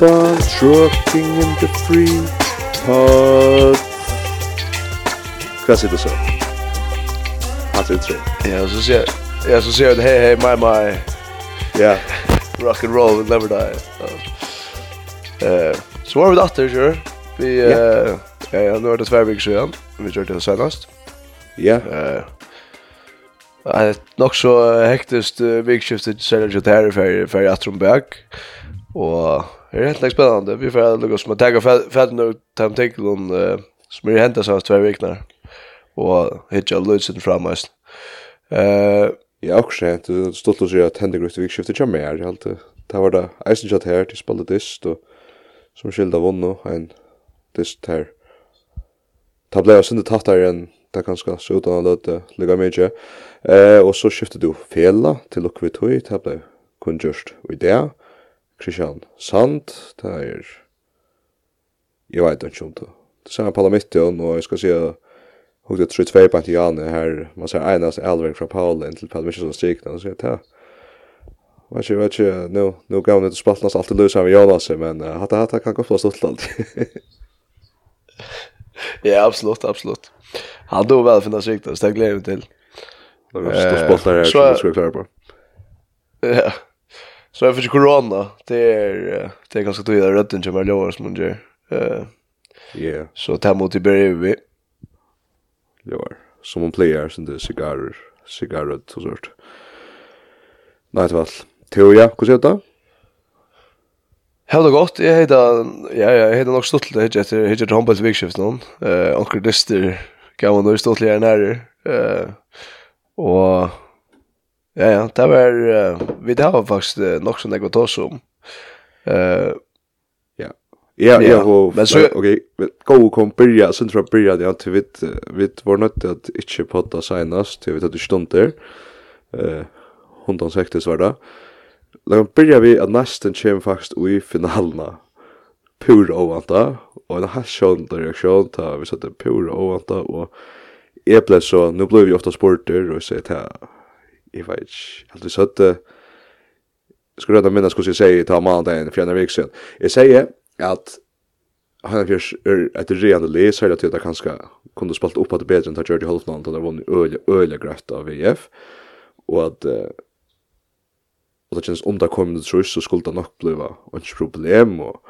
about trucking in the free pod. Hva sier du så? Han sier tre. Ja, så sier jeg, ja, så sier jeg, hey, hey, my, my. Ja. Rock and roll will never die. Så var vi datter, sure. Vi, ja, ja, nå er det tverrvik siden. Vi körde det senest. Ja. Eh, nok så hektisk vikskiftet selv om det her er ferdig atrom bak. Og det är helt lätt spännande. Vi får lugga oss med att tagga fäll nu tam tänker hon uh, som är hämtas av två veckor och hitcha lutsen framast. Eh ja också att stolt att säga att hände gröt vikskiftet kommer här i allt. Det var det Eisen shot här till spelade dist och som skilda vunno en dist här. Det blev sinne tatt där en det ganska så utan att låta lägga mycket. Eh och så skiftet du fela till och vid tog det blev kunjust och idé. Christian Sand, det er, jeg vet ikke om det. Det samme Paula Mittjøn, og jeg skal si at hun det tror tvei på Jane her, man ser einast elverk fra Paul inn til Paul som strikna, og så sier jeg, ja, vet ikke, vet ikke, nå, nå gav hun ut spaltnas alltid løs av Jonas, men uh, hatt hatt kan gå på stått alltid. ja, absolutt, absolutt. Han då väl finnas riktigt, så det gleder vi till. Det var stort spaltnar här som vi skulle klare på. Ja. Så jag fick corona. Det är det är ganska tydligt att den kommer som men det eh ja. Så tar mot i bredvid. Lår. Som en player som det cigarrer, cigarrer og sånt. Nei, det var. Teo ja, hur ser det? Hej då gott. Jag heter ja ja, jag heter nog stolt det heter heter Humboldt Vikskift någon. Eh onkel Dyster kan man då stolt lära när eh och Ja, ja, det var, uh, vi det var faktisk uh, nok som jeg var tås om. Eh ja, ja, ja, og, men så, ok, gå og kom byrja, sen tror jeg byrja det til vi, vi var nødt til at ikke podda senast, til vi tatt i stunder, uh, hundan sektes var det. Da kan byrja vi at nesten kjem faktisk ui finalna, pur ovanta, og en halvsjånd reaksjon, ta vi satte pur ovanta, og jeg ble så, nu ble vi ofta sporter, og jeg sier til jeg vet ikke, helt i søtte, skulle rødda minnes hvordan jeg sier til mandagen for en vik. Jeg sier at han er et rene les, særlig til at jeg kanskje kunne spalt opp at det bedre enn det gjør Holfland, halvnavn, da det var en øyelig grøtt av VF, og at uh, og det kjennes om det kom under trus, så skulle det nok bli ikke problem, og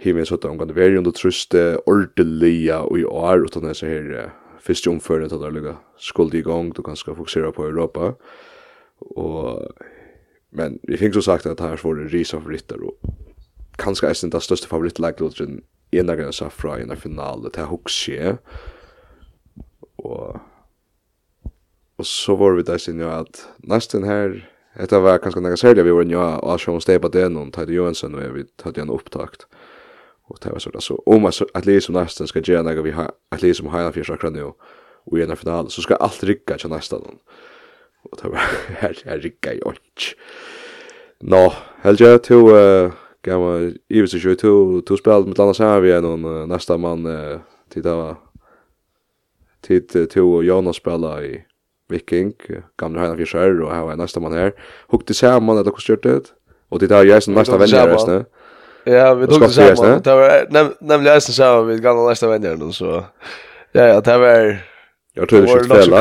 himmelen sånn at han kan være under trus, det ordelige og i år, utan det så her uh, første omføret at det lukket skuld i gang, du kan skal fokusere på Europa. Og, men vi fikk så sagt at det her var en risa favoritter, og kanskje eisen den største favorittleglodren ena grensa fra av finale til Huxie. Og, og så var vi der sin jo at nesten her, Etta var kanskje nega særlig vi var nja av Sjøen Stepa Denon, Tade Johansson og jeg, vi hadde en opptakt. Og och det var sånn, där så om at att läsa nästa ska göra något vi har att läsa har en fjärde akkurat nå, og i en final så skal alt rycka til nesten då och det var her, her rycka i och nå helge to till gamla Ivis och Joe to, till spel med Lana Savia någon nästa uh, till det var tid till och Jonas spela i Viking gamla Hanna Fischer her var nästa mann her. hukte sammen, eller kostgjort det och det där jeg som nästa vänner resten Ja, vi tog det sammen. Det var nämligen nästan så vi gamla nästa vänner då så. Ja, ja, det var Jag tror det var fälla.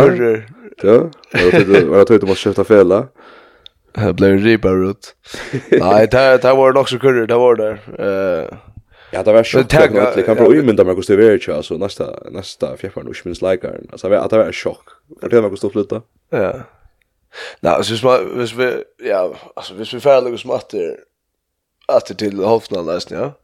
Ja, jag tror det var köpta fälla. Det blev en ripa rut. Nej, det det var nog så kurr, det var där. Eh Ja, det var sjukt. Det kan kan prova imynda mig hur det är ju alltså nästa nästa fjärran och minst likar. Alltså det var en chock. Det var något stort flytta. Ja. Nej, så hvis vi ja, altså, hvis vi färdiga oss matte att till Hoffnan nästan ja.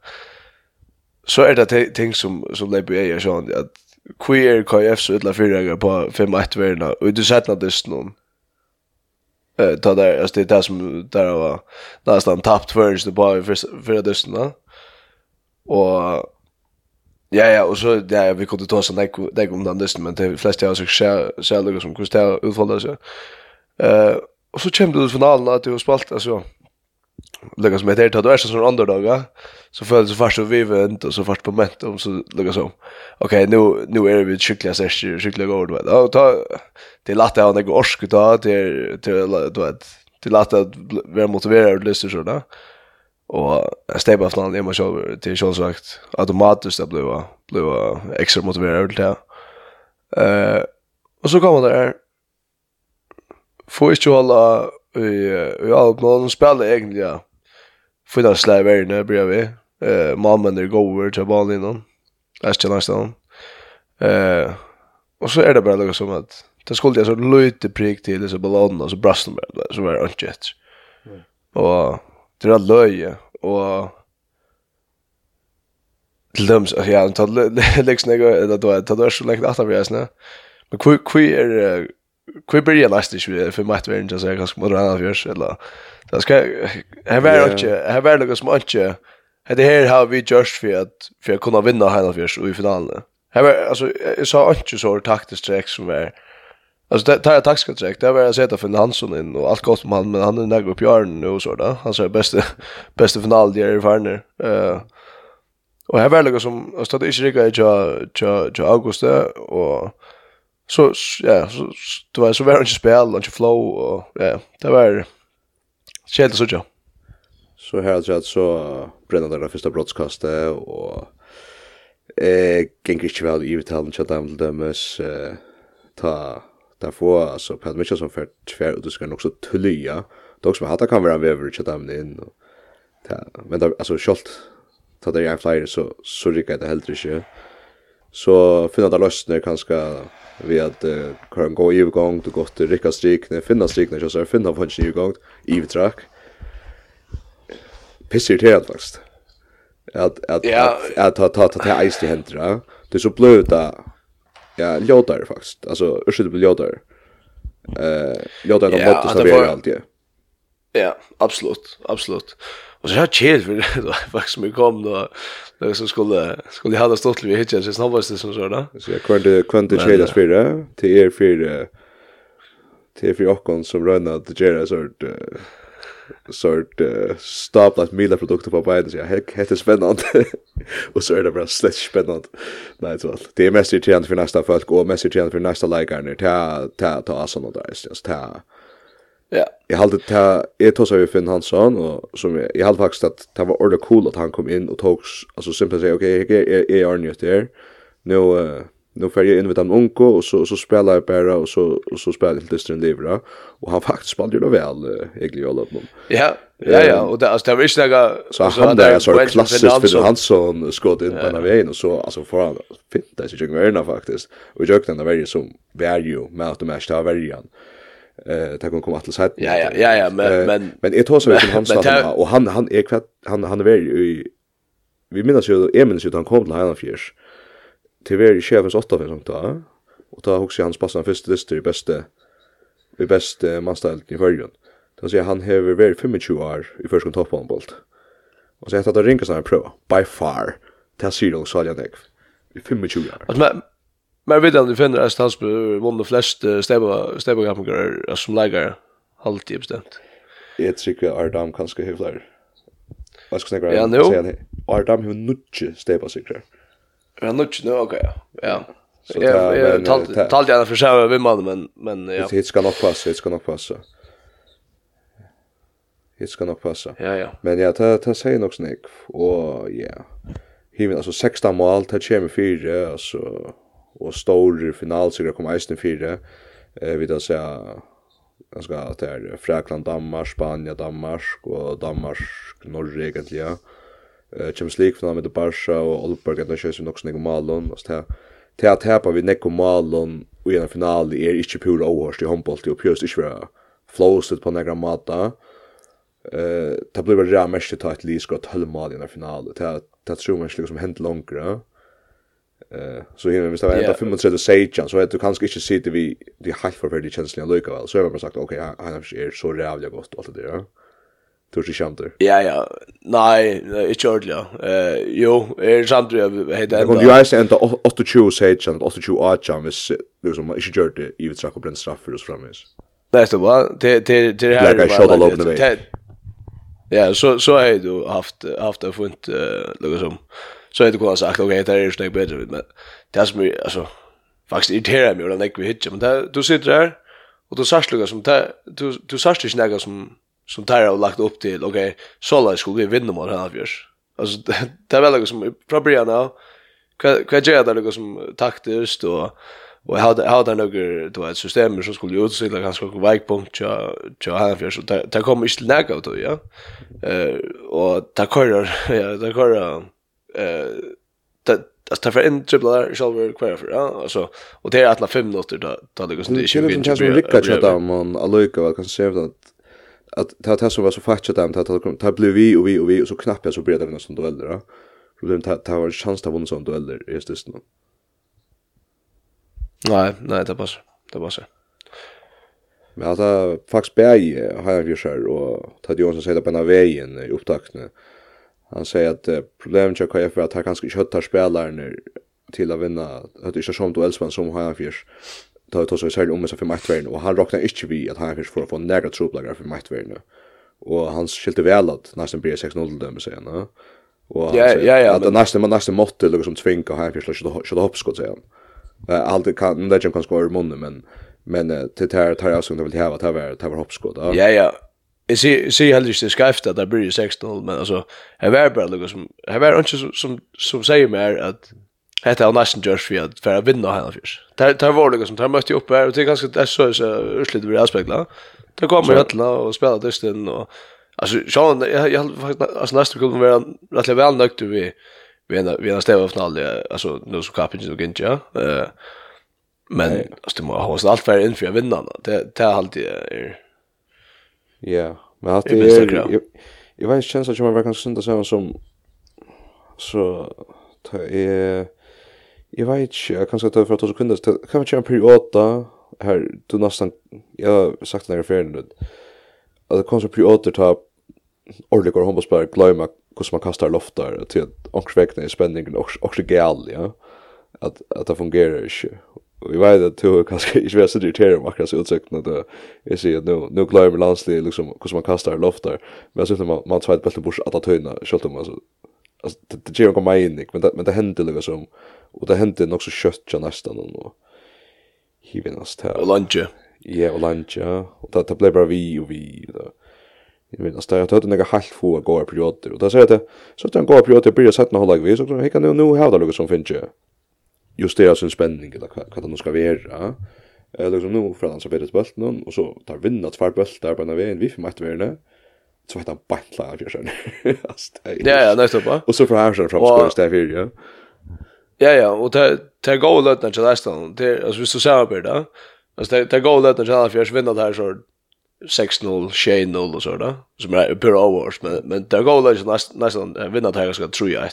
Så är det ting som som lägger jag gör sånt att queer KF så utla fyra på 5-1 värna och du sett något just eh ta där alltså det där som där var nästan tappt först det bara för för det där och ja ja och så ja vi kunde ta sån där det om den där men det flesta jag oss så lugg som kostar utfalla seg. eh och så kommer det ut finalen att det var spalt alltså lägga som heter det du är så sån underdog va så föll så fast och vi vänt och så fast på momentum så lägga så okej nu nu är vi skickliga så skickliga gård då. och ta till att ha något orsk ta till till du vet till att vara motiverad och lyssna så där och step av det man själv till själv sagt automatiskt att bli bli extra motiverad till det. Eh och så kommer det där får ju alla i i allt någon spelar egentligen ja. För finansliga världen vi. Eh, mamman går över till balen innan. Ästja nästan. Eh, och så är det bara något som att det skulle jag så lite prick till så ballonger och så brast de bara. Så var det inte ett. Och det är löje. Och till dem så ja, det tar liksom jag det då det då så länge att vi är snä. Men kvui kvui är kvui börjar last i för vara inte så ganska moderna modern av eller Det ska här var inte här var något som inte det här har vi just för att för att kunna vinna hela fjärs i finalen. Här var alltså jag sa inte så taktiskt streck som var Alltså det tar taktiska direkt. Det var jag sett för Hansson in och allt gott med han men han är nära upp jorden nu och så där. Han säger bästa bästa final där i Farner. Eh och här var det som alltså det är inte riktigt jag jag Augusti och så ja så det var så var inte spel och inte flow och ja det var Kjell så jo. Så här så att så bränna det första broadcastet och eh gäng inte väl i vitalen chatta med dömes eh ta där få alltså Pat Mitchell som för tvär och du ska också tullya. Dock som hata kan vara över chatta med in och ta men alltså skolt ta det jag flyer så så rycker det helt inte. Så finna det lösningar kanske vi att uh, kan gå i gång till gott rycka strik när finna strik när så finna punch i gång i track pissar det helt faktiskt att att att ta ta ta ta ice i händerna det så blöta ja ljótar faktiskt alltså ursäkta blir ljótar. eh ljótar kan botta så vi alltid Ja, absolut, absolut. Och så har chill för då faktiskt mig kom då. Då som skulle skulle ha det stått vi hittar så snabbast det som så då. Så jag kunde kunde chilla spela till er för till för och som rönna att göra så sort uh, stop att mila produkter på bäden så jag heter spännande och så är det bara slett spännande nej så det är mest irriterande för nästa folk och mest irriterande för nästa likare ta ta ta såna där just ta Ja. Jag hade ta jag tog så vi Finn Hansson och som jag, jag hade faktiskt att det var ordet cool att han kom in och tog alltså simpelt säga okej okay, jag är är där. Nu uh, nu får jag in med en onko och så så spelar jag bara och så och så spelar jag till Stern Livra och han faktiskt spelade ju då väl egentligen alla dem. Ja. Ja ja och det alltså det var inte några så han där så klassiskt för Hansson skott in på den vägen och så alltså för han fint det är ju gärna faktiskt och jag kan det vara som value med att matcha varje eh ta kan komma att säga. Ja ja ja ja men men men jag tror så att han sa och han han är kvatt han han är väl vi minns ju är minns ju han kom till Highland Fjärs. Till väl chefens åtta för sånt där. Och ta också hans passan första lista i bästa i bästa manställt i förgrund. Då säger han har väl 25 år i första topphandboll. Och så heter det ringa såna prova by far. Det ser ju så nek. I 25 år. Men vet du, finner att han vinner flest stäba stäba gamla som lägger halvtid bestämt. Jag tycker Ardam kanske hyvlar. Vad ska jag säga? Ardam hur nutje stäba sig. Ja, nutje nu okej. Ja. Ja, jag talade gärna för sig med mannen men men ja. Det ska nog passa, det ska nog passa. Det ska nog passa. Ja, ja. Men ja, ta ta säg nog snäck och ja. Hiven alltså 16 mål, ta kommer fyra alltså og store finalsikrar kom eisen fire. Eh vi då säga jag ska att det är Frakland, Danmark, Spanien, Danmark och Danmark, Norge egentligen. Eh Champions League final med Barca och Olberg att köra sig också några mål och så här. Till att vi Neko mål och i en final är inte pura ohörst i handboll och pjöst inte vara flowset på några mata. Eh, det blir väl det mest att ta ett lisk och ett i den finalen. Det tror man inte liksom hänt långt. Eh så hinner vi var ända 35 sejan så att du kanske inte ser det vi det helt förfärligt känslan lika väl så har man sagt okej han har är så jävla gott allt det där. Tror du skämt Ja ja. Nej, det är ordligt. Eh jo, är sant jag heter. Men du är sen inte 82 sejan, 82 archam vis det som inte gjort det i vet saker bränd straff för oss framis. är så va? det det det här. är shot all over the way. Ja, så så har du haft haft det funnit eh liksom så hade jag kunnat sagt, okej, det är snägt bättre, men det är som alltså, faktiskt irriterar mig, när jag vill men du sitter där och du sarslugar som, du, du sarslugar inte som, som där har lagt upp till, okej, så lär skulle vi vinna mot här avgörs. Alltså, det, är väl något som, från början av, vad gör det något som taktiskt och, Og jeg hadde, hadde noen du vet, system som skulle utsikla ganske noen veikpunkt til, han Hanfjørs, og det kom ikke til nega av det, ja. Uh, og det kører, ja, det kører, eh alltså ta för en shall själva kvar för ja alltså och det är alla 5 minuter då då det går så det är ju inte chans att chatta man alluka vad kan se att att det ta så var så fattigt dem ta ta blev vi och vi och vi och så knappt jag så bredde vi någon dueller då problem ta ta var chans att vinna sån dueller just det nu nej nej det passar det passar. Men alltså faktiskt bär har jag ju själv och tagit ju också säger på den vägen i upptakten Han säger att uh, problemet jag kan för att han kanske inte höttar spelaren till att vinna. Att det är som du älskar som har Då tar så särskilt om sig för matchvärden och han räknar inte vi att han kanske får få några trubblar för matchvärden och han skilte väl att nästan blir 6-0 dömer sig nu och ja ja ja att nästan man nästan måtte liksom tvinga han fjärs så hoppskott säger han. Allt kan det kan skora i munnen men men till tar tar jag så vill det att det var hoppskott ja ja. Jag ser ser heller inte skrift att det blir 6-0, men alltså här var bara något som här var inte som som, som säger mer att Hetta er nesten gjørs for at for å vinne henne først. Det er vårlig som, tar er møtt jo her, og det er ganske det er så utslitt vi avspekler. Det kommer i høttene og spiller dysten, og altså, Sean, jeg har faktisk, altså nesten kunne være rettelig vel nøkt vi vi en stedet av finalen, altså, nu som kappen og ikke, ja. Men, altså, du må ha oss alt for inn for å vinna henne. Det er alltid, Ja, men att det är jag vet inte känns att man verkar synda så som så ta är jag vet inte jag kan säga för att så kunde kan man köra period då här du nästan jag har sagt när jag för nu att det kommer så period ta ordliga går handbollsspelare glömma hur man kastar loftar till att omkring spänningen och också gal ja. Att att det fungerar inte vi vet att du kanske inte vet så det irriterar akkurat så utsökt när det är så att nu nu klarar vi landslag liksom hur man kastar loftar men jag så man man tar ett bättre bors att ta töna skott om alltså alltså det det ger komma in men det men det händer liksom och det händer nog så kött jag nästan och hiven oss till och lunch ja och lunch Ja. och det det blev bara vi och vi då Jag vet inte, jag hade några halvt få gåa perioder. Och då säger jag att så att en gåa perioder blir jag börjar sätta några hållag vid. Så kan jag nu hävda något som finns ju justera sin spänning eller vad det nu ska vara. Eh liksom nu för att arbeta bult någon och så tar vinna två där på den vägen vi för matte värne. Så heter han bantla av fjärsen. Ja, ja, nästa på. Och så för här sen fram skolan där för ja. Ja, ja, och det det går lätt när det är stan. Det alltså så så här då. Alltså det det går lätt när det är fjärs vinna där så 6-0, 6-0 och så där. Som är pure hours, men, men det går lätt nästan vinna där här ganska 3-1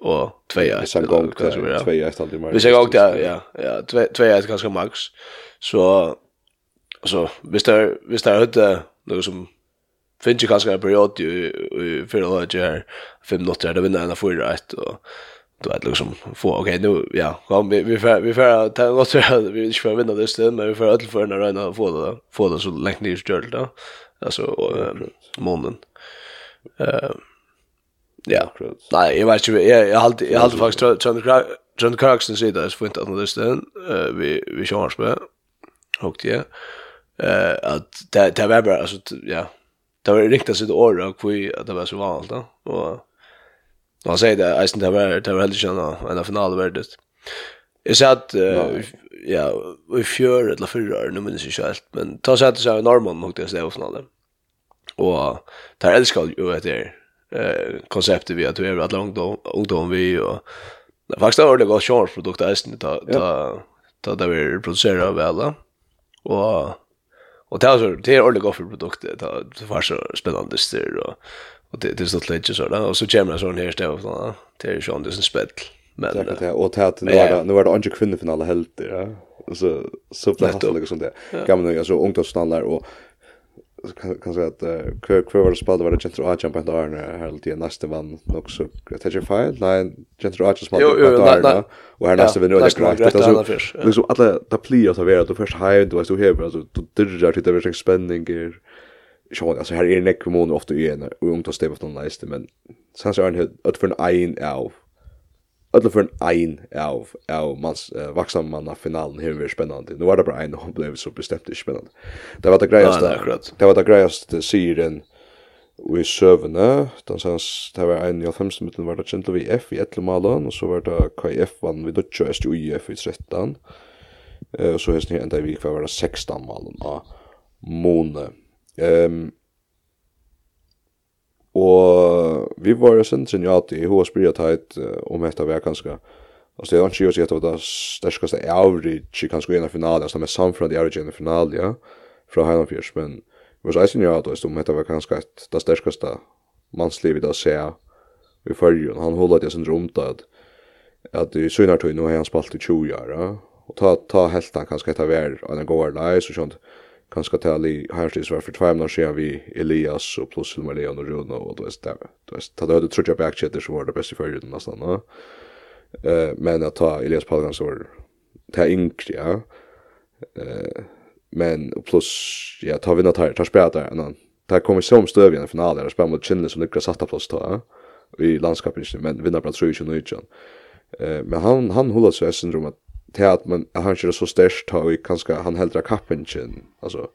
och 2 1 sen gång 2 1 alltid mer. Vi ser gång ja, ja ja 2 2 1 kanske max. Så så, visst där visst där hade något som finns ju kanske en period i förra året här fem notter där vinner en av fyra ett och då vet liksom få okej nu ja kom vi vi får vi får ta något så vi inte får vinna det stund men vi får öll för när den få det få det så länge det är stört då alltså månen eh Ja. Nej, jag vet inte. Jag jag har jag har faktiskt John John Clarkson säger det så fint att det stän vi vi kör spel. Och det eh att det det var bara alltså ja. Det var riktigt så det år och vi att det var så vanligt då. Och han säger det isen det var det var helt skönt en final värdet. Jag sa att ja, vi fjör eller förra nu minns jag inte men ta så att det så här norrman mot det finalen. Och där älskar ju att det är eh konceptet vi att vi är att långt ungdom vi och faktiskt har det gått short produkt är ta ta ta det vi producerar väl och och det är så det är ordentligt gott för produktet ta det var så spännande styr och och det det är så lätt så där och så kommer det sån här stäv så det är ju sån det är spel men det är och det. nu var det nu var det andra kvinnofinalen helt ja. Så så platt och liksom det. Kan man alltså ungdomsstandard och kan säga att kör kör var spelade var det Central Arch på där när här lite nästa vann också det är ju Fire nej gentro Arch spelade på där och här nästa vinner det klart det alltså liksom alla ta plia så vara det först high du vet du här alltså du dirrar till det är spänning är så alltså här är det näck kommun ofta i en ungdomsstäv på den nästa men sen så är det att för en ein av Alla för en ein av av mans uh, vuxna manna finalen här är spännande. Nu var det bara en och blev så bestämt det spännande. Det var det grejaste. Ja, det, det var det grejaste serien i sövne. Den sens det var en av femte mitten var det Gentle F i ett malen och så var det KF vann vid Dutch och SJUF i 13. Eh uh, så hästen ända i kvar var det 16 malen av Mone. Ehm um, Og vi var jo sentrin ja til hva spyrir tæt om etter vi er kanska. Altså det er ikke jo sikkert at det sterskaste er average kanskje i en finale, altså med samfunnet i average i en finale, ja, fra Heilandfjørs, men vi var eisen ja til om hetta vær kanskje et det sterskaste mannslivet å se i fyrjun. Han holdt jeg sin om at at i synartøy nå har han spalt i 20 år, ja, og ta, ta helt han kanskje hetta vær en gård, leis og sånt, kanskje til alle her var för for tvær siden vi Elias og pluss Hilmar Leon og Rune og du vet, du vet, ta det høyde trutja bakkjetter som var det beste i den nesten, no? Eh men att ta Elias Palgan så var det yngre, ja, Eh men plus ja, ta något här tar spela där annan. Det kommer som stöv i en finale, där spelar mot Chinle som lyckas satt av plass ta, i landskapet, men vinner bare 3-2-9. Men han, han håller sig syndrom att till att man han kör så störst har vi kanske han hällra kappingen alltså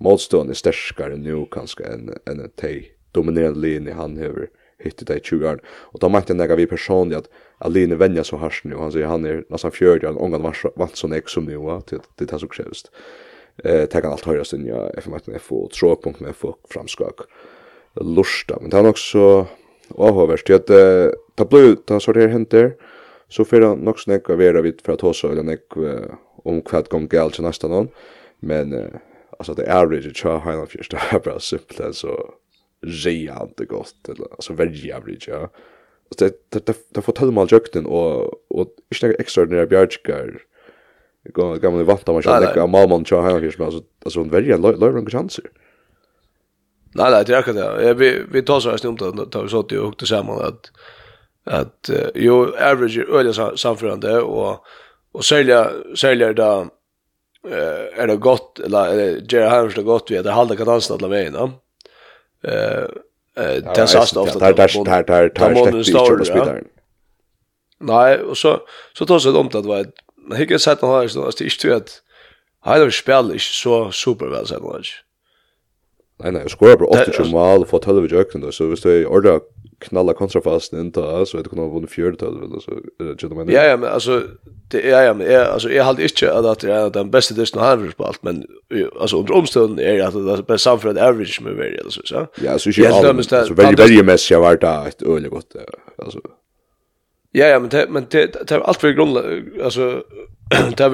motstånd är starkare nu kanske än än en tej dominerande linje han över hittat det 20 år och då märkte jag vi personligt att Aline vänja så harsh nu han säger han är nästan fjärde han ångan vart sån ex som nu va det det tar så krävst eh tar allt höra sin jag FM FO jag får tro på med folk framskak lusta. Men han också avhörs det att ta blue ta så det händer så får han nog snäcka vara vid för att ta så eller nek om kvart gång galt till nästa någon men uh, alltså det är average tror jag han först är bara simpelt så jävligt gott eller alltså väldigt average ja. Så det det det, det får ta mal jökten och och inte extraordinära bjärskar går gamla vatten man ska nek mamman tror han först alltså alltså en väldigt low chans Nej, nej, det är akkurat det. Vi, vi tar så här snumt att vi satt och hukte samman att at uh, jo average er øyla samførande og og særlig særlig da eh er det gott eller Jerry han det gott vi att hålla kanalen alla vägen då. Eh eh det sa ofta där där där där där släppt ut Nej, och så så tar sig dumt att vara men hur kan sätta han här så att det är ju att han spelar inte så superväl sen alltså. Nei, nei, skora bara 80 mål och får 12 i öknen då. Så visst det är orda knalla kontrafast inte så det du ha vunnit 4 12 eller så gentlemen. Ja, ja, men alltså det är ja, men jag alltså jag håller inte att det är den bästa distan han har spelat, men alltså under omstånd är det att det är bäst average med varje eller så så. Ja, så ju alltså väldigt väldigt mest jag vart ett öle gott alltså. Ja, ja, men det men det det allt för grund alltså det är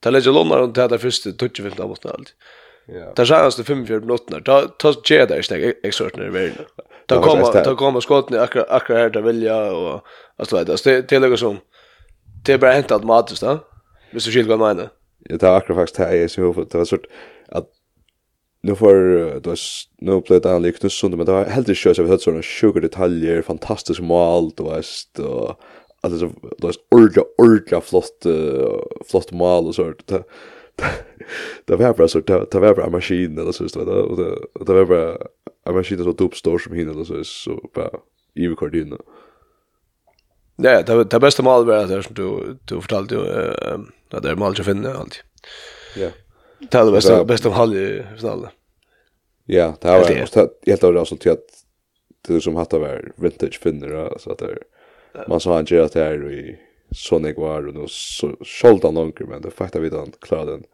det lägger lånar och det där första touchfilmen av allt. Ja. Där sa det 45 minuter. Ta ta ge där steg extraordinary värden. Ta komma ta komma skotten akkurat akkurat här där vilja och alltså vet det det lägger som det är bara hänt automatiskt då. Hvis du skiljer vad jag menar. Jag tar akkurat faktiskt här i så det var sort att nu får då nu blir det annorlunda nu sånt men det var helt inte så att såna sugar detaljer fantastiskt mål då är och alltså då är ordla ordla flott flott mål och sånt det var bara så det var bara maskin eller så just det det var bara en maskin som tog stor som hinner eller så så bara i rekordin. Ja, det det bästa mål var det som du du fortalte ju eh att det är mål att finna allt. Ja. Det är det bästa bästa mål i finalen. Ja, det var jag helt av resultat det som hatta var vintage finner så att det man sa han gör att det är i så nek var, og nå skjolda han langer, men det fakta vi han klara den.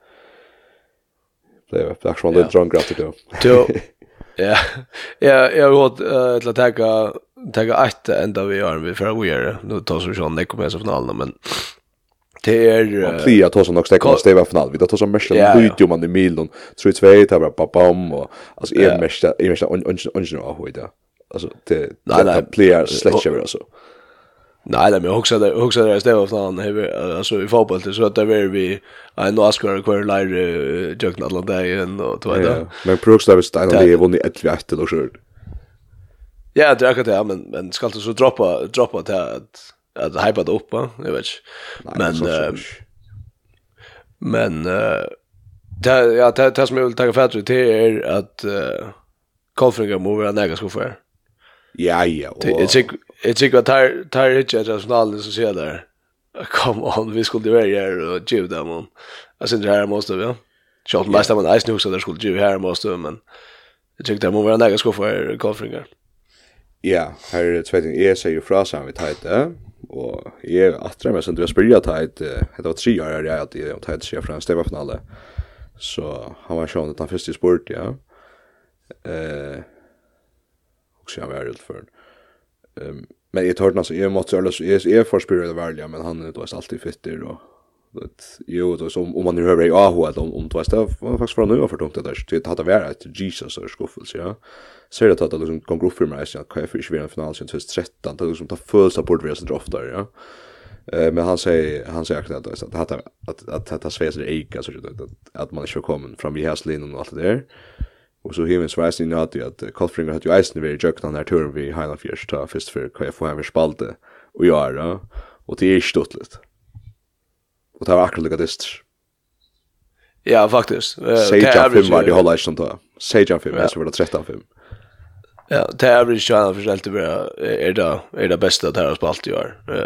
Det er akkurat han litt att gratis Jo, Ja, jeg har gått til å tenke tenka att ända vi gör vi för att göra nu tar så Sean det kommer så finalen men det är och plia tar så också det kommer stäva final vi tar så mesla video man i milen Tror det vet jag bara bam och alltså är mesla är mesla on on on av hur alltså det det plia släcker alltså Nej, men jag också där också där stäva fan här alltså i fotboll så att det är vi en Oscar kvar lär jugna alla dagen och två det. Men Brooks där visst där vi vunnit 11 8 eller så. Ja, det är det, men men ska inte så droppa droppa till att att hypa det upp, jag vet. Men men det ja det som jag vill tacka för det är att Kolfringar må vara näga skoffär. Ja, ja. Jeg tykker at det er ikke et rasjonale som sier der. Kom on, vi skulle være her og gjøre dem. Jeg synes det her måste vi, ja. Kjalt mest av en eisen hos at jeg skulle gjøre her måste men jeg tykker det må være en egen skuffa her golfringer. Ja, her er tveiting. Jeg sier jo fra sammen vi teit det, og jeg er atre meg som du har spyrja teit, det var tre år her jeg at jeg teit sier fra en stemmafinale. Så han var sjående den første spurt, ja. Eh och så var det för. Ehm men jag tror alltså jag måste alltså jag är förspelare det välja men han är då alltid fitter och det jo då som om man nu hör i AH att om om två var faktiskt från nu för tungt det där det hade varit ett Jesus och skuffelse ja så det att det liksom kom grupp för mig så kan jag för svåra final sen 2013 det liksom ta första bort vi så draftar ja Eh men han säger han säger att det att att att att ta svär det eka så att att man inte kommer fram i hästlinen och allt det där. Og så hevin sveisen inn hatt at Kolfringer hatt jo eisen veri jökna den her turen vi heina fyrst, ta fyrst fyrir hva jeg får heim spalte og jara, og det er ikke. Og det var akkurat lukka dist Ja, faktisk. Sejan 5 var det holda ikke ta. Sejan 5, jeg var det 13 5. Ja, det er average jo annars helt det er det er det bästa det har spalt i. Eh.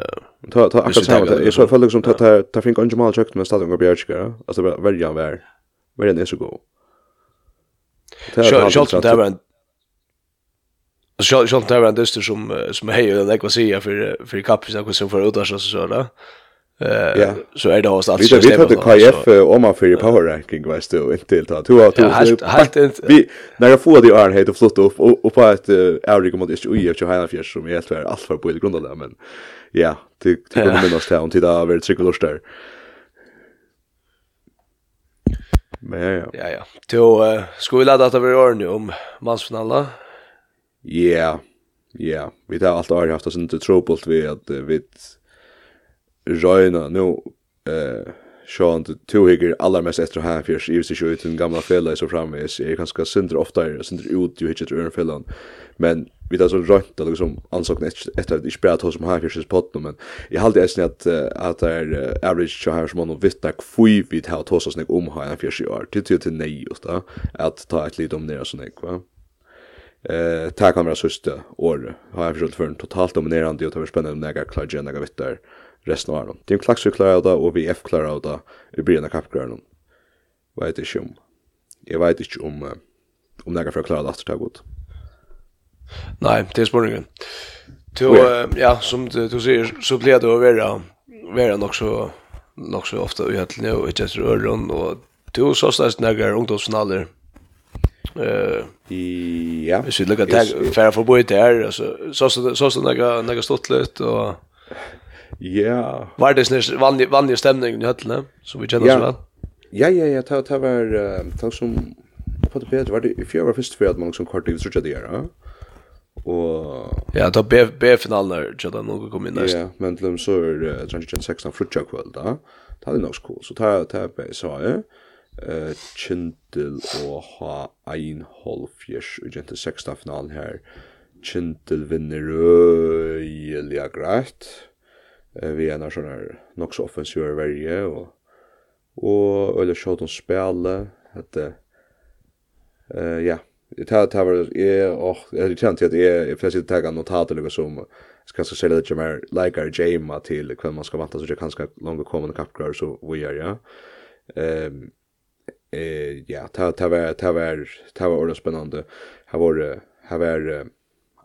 Ta ta akkurat samma det. Jag så fall liksom ta ta fink Angel Mal checked med stadion går bjärskar. Alltså välja vär. Välja är så god. Sjalt det var en Sjalt det var en dyster som som hej den jag kan säga för för kappis jag som för utas så så där. Eh så är det hos alltså. Vi vet att KF om man för power ranking var står inte till ta. Du har inte vi när jag får det är helt att flott upp och på ett Audi mot det oj ju har fjärs som helt är allt för på grund av det men ja, det kommer minnas till om till där över cykelstör. Eh Men ja, ja. Ja, ja. Så uh, ska vi ladda att det blir ordning om mansfinalen? Ja, ja. Vi har alltid har haft oss inte tråbult vid att uh, vi röjna nu eh Sean du to higger allar mest efter här för sig just ju ut en gamla fälla så framme är kanske syndra ofta syndra ut ju hittar ur fällan men vi tar så rönt eller liksom ansåg näst efter att spela hos som här för sig potten men jag hade ens att att är average så här som man vet att fui vi tar hos oss snägg om här för sig år till till nej just då att ta ett lite om det så näck va eh ta kamera sista år har jag försökt för en totalt dominerande och över spännande några klar gena vet där resten av dem. team klaxer klax vi klarar det och vi F klarar det i början av kappgrönen. Vet inte om. Jag vet inte om om några för att klara det efter det Nei, det er spørningen. Du, ja, som du, du sier, så blir det å være, være nok så, nok så ofte uhetelig og ikke etter øren, og du så størst nægger ungdomsfinaler. Uh, ja. Hvis vi lukker til færre forbi her, så så så størst nægger stått litt, og... Ja. Var det sånn vanlig, vanlig stemning i høttene, som vi kjenner ja. så vel? Ja, ja, ja, det var, det var som, på det bedre, var det i fjør var først for at man som kort ikke trodde det gjør, ja? Och ja, ta B B finaler så då nog kommer nästa. Ja, men de så är transition 16 frutja kväll då. Det är nog cool. Så ta ta B så är eh Chintel och ha ein halvfjärs i den 16 finalen här. Chintel vinner öjliga grejt. Eh vi är några nog så offensiva varje och och eller shot on spela att eh ja, tar tar var är och jag känner att jag jag att ta notat eller som ska så sälja lite mer likar Jema till kvar man ska vänta så det kanske långa komma kommande kapgrar så vi är ja. Ehm eh ja, ta ta var ta var ta var ordentligt spännande. har var har var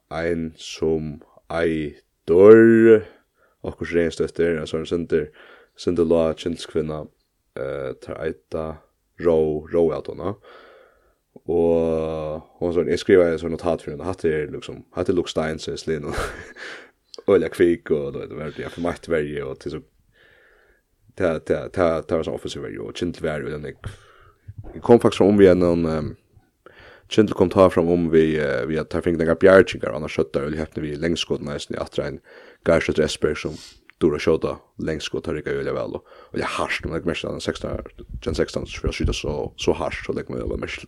en som i dör och kurs renstötter alltså en center center la kvinna eh tar eita row row out hon. Och hon så jag skriver så notat för henne. Hade det liksom hade Luke Stein så slin och Ola kvik, och då det var det för makt varje och till så ta ta ta ta så officer varje och chill varje den jag jag kom faktiskt om vi en um, chill kom ta fram om vi uh, vi har tagit fingrar på Bjarchigar annars skötte vi häfte vi längst skott nästan i attrain Garshat Esper som dora skjuta längs skott har rycka väl och det är harst men mest än 16 gen 16 så jag skjuter så så harst så lägger man över mest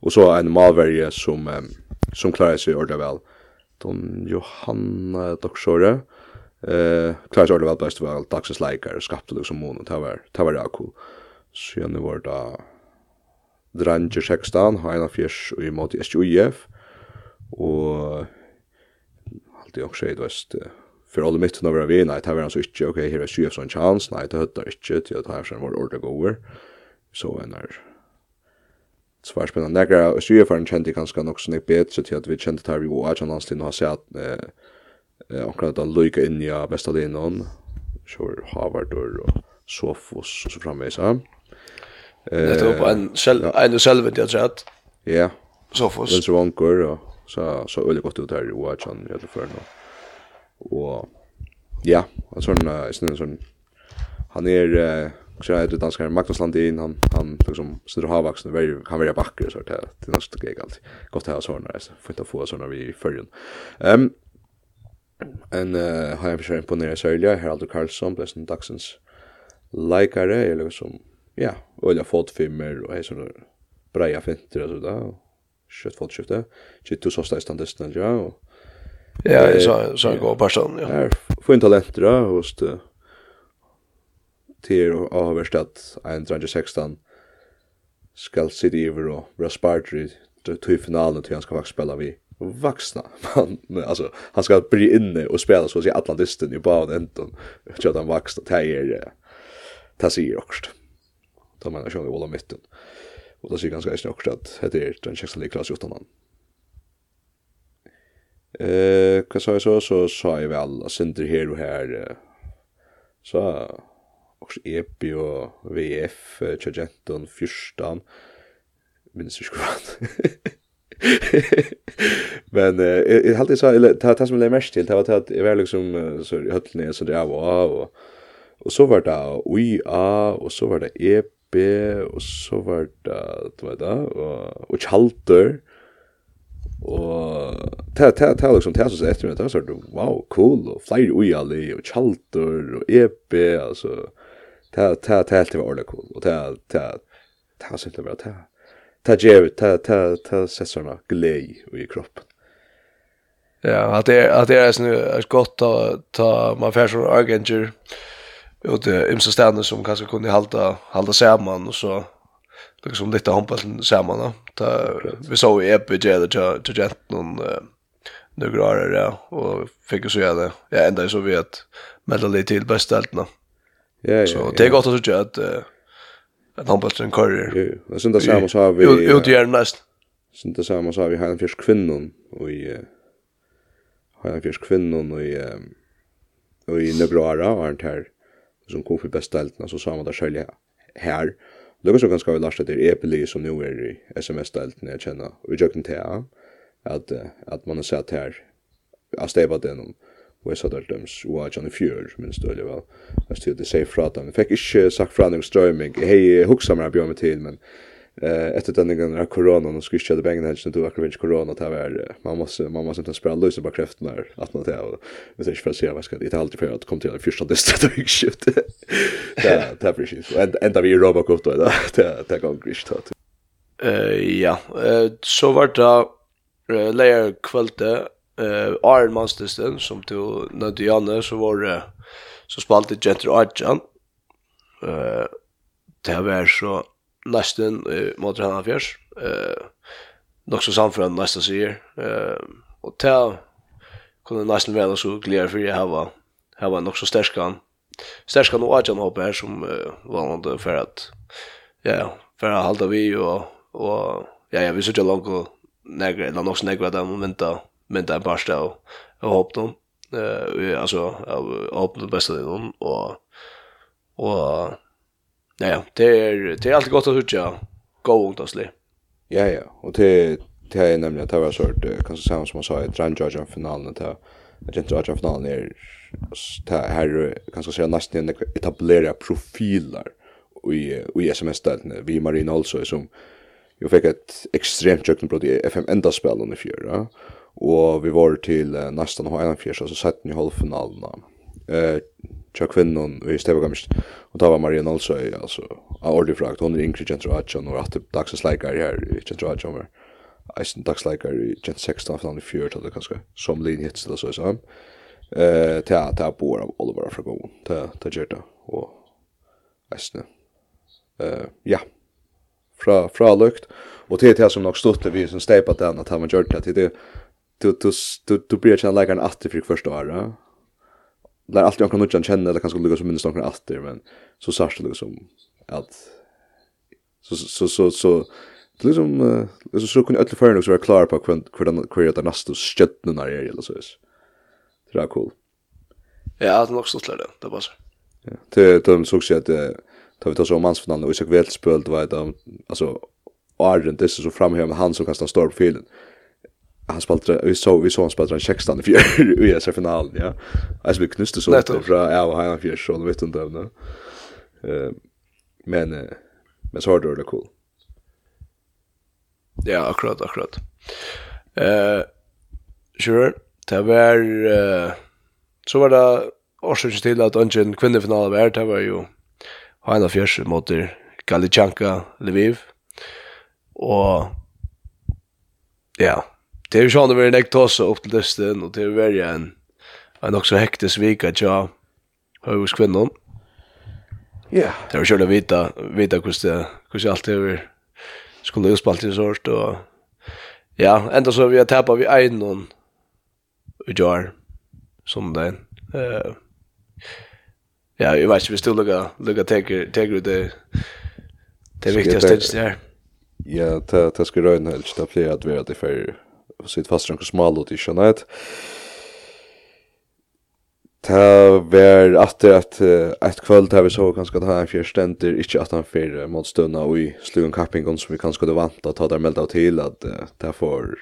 och så en malvärje som som klarar sig ordentligt väl Don Johanna Doxore eh klarar sig ordentligt väl bäst väl dagsens likear skapte liksom månen det var det var cool så jag nu var det Dranger 16 har en av fjärs och i mot SJUF och alltid också i väst för alla mitt när vi var nej tar vi alltså inte okej här är chef sån chans. Nej det hötter inte till att ha sen var ordet går så en där så var spännande. Några för en kände kanske nog så bättre så till att vi kände tar vi watch att annars det har sett eh och att han in i bästa linan så Harvard och Sofos och så framme så eh det var en själv en själv det jag tror att ja. Sofos den så vanker och så så öle gott ut här watch att jag tror för nu og ja, en uh, sånn, sånn, han er, uh, så er det danskar Magnus Landin han han liksom sitter det har vuxen väldigt han väldigt backer så där det alltid, godt å ha här såna alltså för att få såna vi i Ehm um, en uh, har jeg försökt imponere Sölja Heraldo Karlsson blesen dagsens likare eller liksom, ja eller fått filmer och är såna breja finter og så där kjøtt fått kjøtt to så stas standardistan ja och Ja, så så går person, ja. Är fint talent då host till överstatt en 16 skall sitta över och bra spartry till finalen till han ska faktiskt spela vi vuxna men alltså han ska bli inne och spela så att säga Atlantisten i bara Jag tror att han vuxna tajer ta sig också då man kör i mitten och då ser ganska snart också att det är den 16 klass utan han Eh, vad sa jag så? Så sa jag väl att synder här och här så också EP och VF Chagenton fyrstan. Minns du vad. Men eh jag hade så eller ta ta som det mest till det var att jag var liksom så höll ner så det var och och så var det UA och så var det EP och så var det vad var det och och Chalter Og ta ta ta liksom ta så efter det så wow cool og flyr ui alle og chalter og EP alltså ta ta ta helt var ordentligt cool och ta ta ta så det var ta ta ger ta ta ta sessorna glei i kroppen. Ja, att det att det är nu är gott att ta man får så agentur och det är så som kanske kunde hålla hålla samman och så liksom lite handbollen samman då. Ta vi så i EP Jada Jada någon några år där och fick så göra det. Ja ända så vi att medla lite till bästa. Ja ja. Så det är gott att säga att att handbollen kör. Ja. Och sen där samma så har vi ut i näst. Sen där samma så har vi han fisk kvinnan och i han fisk kvinnan och i och i Nebrara var har han här som kom för bästa så sa man där själv här Lukas og ganske vi lasta til Epili som nu er i SMS-delten jeg kjenner, og i jøkken at, at man har sett her, at det denom, og jeg satt her døms, og jeg kjenner fjør, minst du, eller vel, jeg styrer det seg fra dem. Jeg fikk ikke sagt fra noen strøyming, jeg hei, huksa meg bjør meg til, men eh efter den gången när corona och skulle köra bängen här så då akkurat corona att var man måste man måste inte spela lösa bara kräften där att man det och det är för att se vad ska det alltid för att komma till första distrikt och skift. Ja, det är precis. och ända vi Robocop då där. Det det går grisht då. Eh ja, eh så vart det layer kvalte eh Iron Monsters som du när Janne så var det så spalt det Arjan. Eh det var så nästan uh, mot han affärs. Eh nog så samt nästa sier. Eh och ta kunde nästan väl så glädje för jag har har var nog så stärkan. Stärkan och Arjan hoppar här som uh, var ändå för att ja, för att hålla vi och och ja, jag vill så långt och nägra eller nog nägra där momenta men där bara stå och hoppa dem. Eh alltså av hoppa det bästa det dem och och Ja, det är det är alltid gott att höra gå ut. Ja ja, och det det är nämligen att det var sort kanske samma som man sa i Transjordan finalen där. Jag tror Transjordan finalen är där här kanske så nästan etablera profiler i i SMS där vi Marine alltså som ju fick ett extremt jöknbrott i FM enda spel i fjärra. Och vi var till nästan ha en fjärsa så satt ni halvfinalen eh tja kvinnon i Stevagamist. Og da var Maria Nolsøy, altså, av ordifrakt, hon er yngre Gentra Adjan, og at dagsens leikar her i Gentra Adjan var eisen dagsleikar i Gentra 16, aftan i fjørt, eller kanskje, som lin hits til så sam. Eh, ta ta bor av Oliver fra Gon, ta ta jerta og eisen. Eh, ja, fra fra lukt, og til til som nok stod det vi som steipa den, at han var gjort det, til det, du, du, du, du blir kjent en atter for første året, lär alltid jag kan nutjan känna eller kanske lukka som minst några alltid men så särskilt det liksom att så så så så det liksom så så kunde alla förna så vara klar på hur den hur den nästa stjärnan är eller så vis. Det är cool. Ja, det är nog så klart det. Det var så. Ja, det de såg sig att tar vi tar så mans och så väl spöld vad det alltså Arden det är så framhävande han som kastar stor på filen han spelade vi så vi så han spelade 16 i fjärde i SR finalen ja. Alltså vi knuste så lite från ja och han fjärde så vet inte om det. Eh men men så har det cool. Ja, akkurat akkurat. Eh sure, det var eh så var det årsaken till att ungen kvinnofinalen var det var ju Hanna Fjärs mot Galichanka Lviv och ja, det er jo sånn det var en også opp til dysten, og det er veldig en, en også hektisk vika tja høyhus kvinnen. Ja. Det er jo kjørt å vite, vite hvordan det, hvordan alt det er skulle utspalt i sort, og ja, enda så vi har tappa vi ein noen i jar, som det Uh, ja, jeg vet ikke, vi stod lukka, lukka teker, teker ut det, det viktigaste stedet her. Ja, det, det skal røyne helst, det blir at vi er det fyrir sitt fast rankur smal ut i Shanet. Ta var att att ett kväll där vi så kanske at han fyrir stender, inte att han fyrir motstøvna i slugen kappingon som vi kanske hadde vant att ta där melda til at det får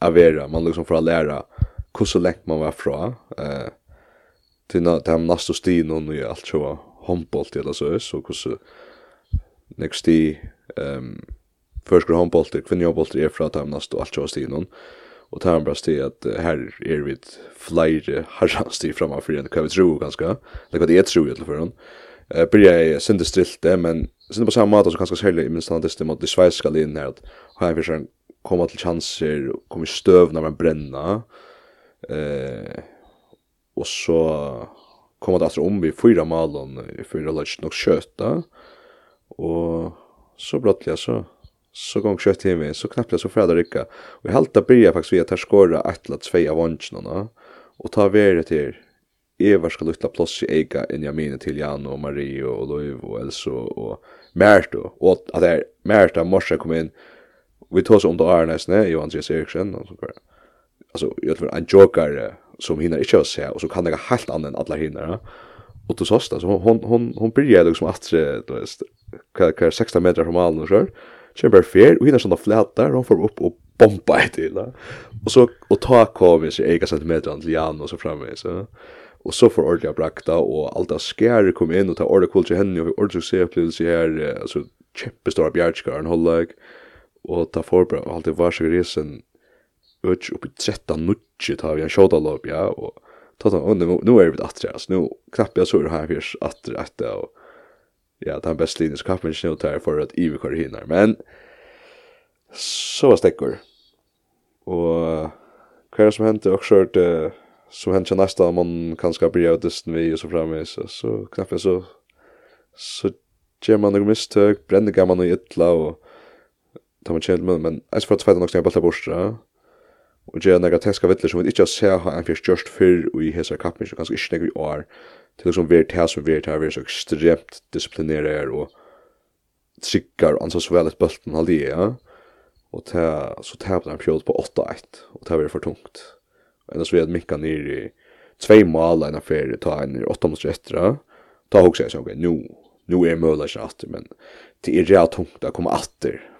avera, man liksom får hur så länge man var fra, eh, til det er nast og nu og alt så håndbolt eller så, så hur så i ehm førskur håndbolter, kvinnehåndbolter er fra Tamnast og alt jo stig noen. Och det er bare stig at här är vi ett flere herrastig framme for en hva vi tror ganske, eller vad det är tror i alle fall. Jeg börjar jeg synte stilt det, men synte på samme måte så ganska særlig i minst han diste mot det sveiska linjen här att her er fyrir komma till chanser och komma i stöv när man bränna. eh, och så kommer det alltså om vi fyra malen, i fyra lunch nog köta. Och så brottliga så så gong kött till mig så knappt så fräda rycka och i halta börjar faktiskt vi att här skora ett eller två av vansarna och ta värde till Eva ska lutla plats i Ega in jag menar till Jan och Marie och Loiv och Elso och Märta och att det är Märta morsa kom in vi tar så om det är nästan Johan Andreas Eriksson och så alltså jag tror en joker som hinner inte att se och så kan det helt annan än alla hinner och då sås det så hon hon hon blir liksom att det är 16 meter från mål och så kjemper fer, og hina sånne flætar, og hon får upp og bomba etter hina. Og så, og ta kovin seg ega centimeter til Jan og så framveg, så. Og så får ordentlig brakta, og alt av skærer kom inn, og ta ordentlig kvall til henne, og ordentlig se opplevelse her, altså, kjempestora bjergskaren, holdag, og ta forbra, og alt det var seg resen, öch upp i 13 nutje tar vi en shot ja och ta ta nu nu är vi att alltså nu knappt jag så det här förs att att och ja, det er best linjes kappen snu tar for at Ivi kvar hinner, men så var stekker. Og hva som hendte også hørt uh, som hendte til neste man kan skal bli av dysten vi og så fremme, så, så knapt så så gjør man noen mistøk, brenner gammel og ytla og tar man kjent med, men jeg skal få tveit nok snakke på alt det bortstra, og gjøre några teska vittler som vi ikke har sett ha en fyrst gjørst för og i hesa kappen, så kanskje ikke nekka i år til liksom vi er som vi er til så ekstremt disiplinerer og tryggar og ansvar så vel et bølten det ja. Og ta, så tapte han pjol på 8-1 og tar vi er for tungt. Og så vi er mikka nir i tvei mål enn affæri ta en i 8 mot etter ta också jeg sånn ok, nu nu er møla ikke men det er rea tungt å komme åter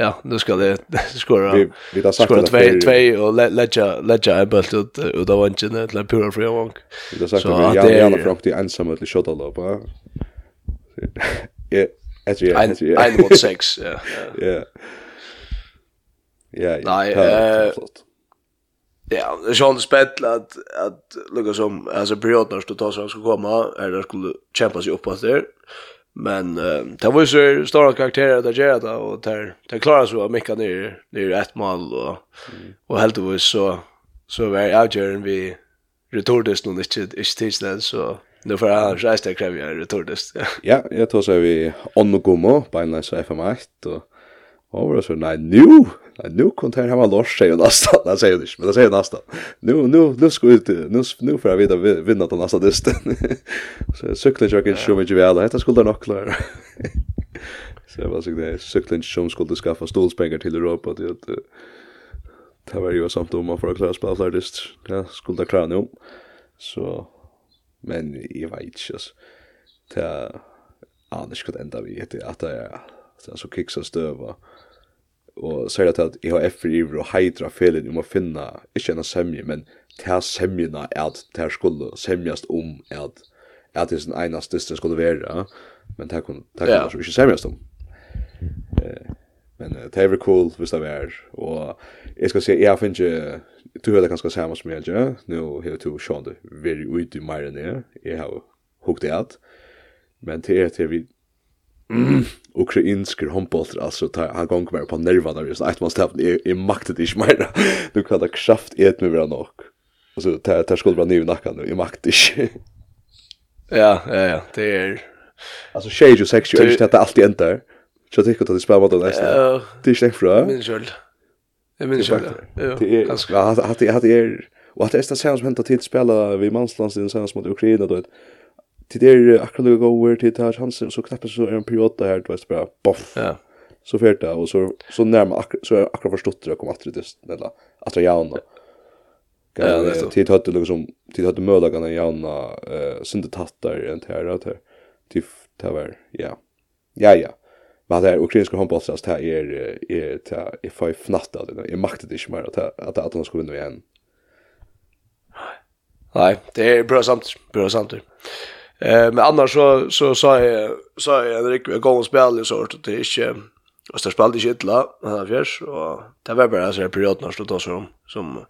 ja, nu ska det skora. Vi vi har sagt skora två två och lägga lägga en bult ut ut av vänchen till en pura free vank. Vi har sagt att jag är alla i ensam att shot all up. Ja, alltså ja. En mot sex, ja. Ja. Ja, Nej, eh Ja, det är känns spett att att lukka som alltså perioden då tar så ska komma eller skulle kämpa sig uppåt där. Men uh, det var ju stora karaktärer där gör det och där där klarar så mycket ner ner ett mål och mm. och helt det så så var jag gärna vi retordest nu inte inte tills den så nu för jag ska kräva jag retordest. Ja, jag tror så vi on the go på en så FM8 och Och var så, nej nu, nej, nu kom det här hemma Lars säger nästan, nej säger det men det säger nästan. Nu, nu, nu ska ut, nu, nu för jag veta vinna den nästa dysten. så cykeln jag kan show mig väl, Det skulle nog klara. så jag var så där, cykeln som skulle skaffa stolspengar till Europa, till att det var ju samt om man får klara spela för dyst, ja, skulle det klara nu. Så, men i vet inte, så Det är, det skulle det enda vi heter att det är, så kiksar stöva. Ja og sier at jeg har effri iver og heidra felen om å finne, ikke enn semje, men ta semjena at ta skulle semjast om at at det er sin eneste det skulle være, men ta kunne ta kunne yeah. ikke semjast om. Eh, men det er cool hvis det er, og jeg skal si, jeg finner ikke, du hører det ganske samme som jeg, ikke? Nå har du sjån det veldig ut i mer enn jeg, jeg har hukt det at, men det er til vi, ukrainsk håndbolter, alltså ta han gång bara på nerva där just att man stävt är är maktet inte mer. Du kan ta kraft i ett med varandra och. Alltså ta ta skulle vara ny nackan nu i makt. Ja, ja, ja, det är alltså tjej och sex ju inte att allt i ända. Så tycker att det spelar vad det nästa. Det är schysst bra. Min själ. Jag minns själv. Ja. Det är ganska hade hade är och att det är det som hänt att spela vid manslandslinjen sen mot Ukraina då till det akkurat gå över till det her chansen, så knappt så är en period där du veist, bara boff. Ja. Så fyrt det, så, så närmar så är akkurat förstått det kommer att det til, att jag jauna. Ja, det er Tid høyde liksom, tid høyde mødagane jauna, uh, synde tattar enn til her, til till det var, ja, ja, ja. Vad det er ukrainska håndbollsast, är är er, er, er fai fnatt av det, jeg maktet ikke mer att de skulle vinna igjen. Nej, det är bra samt, bra samt. Eh men annars så så sa jag sa jag Henrik vi går och spelar sort att det är inte och det spelade inte illa här fjärs och det var bara så här period när då så som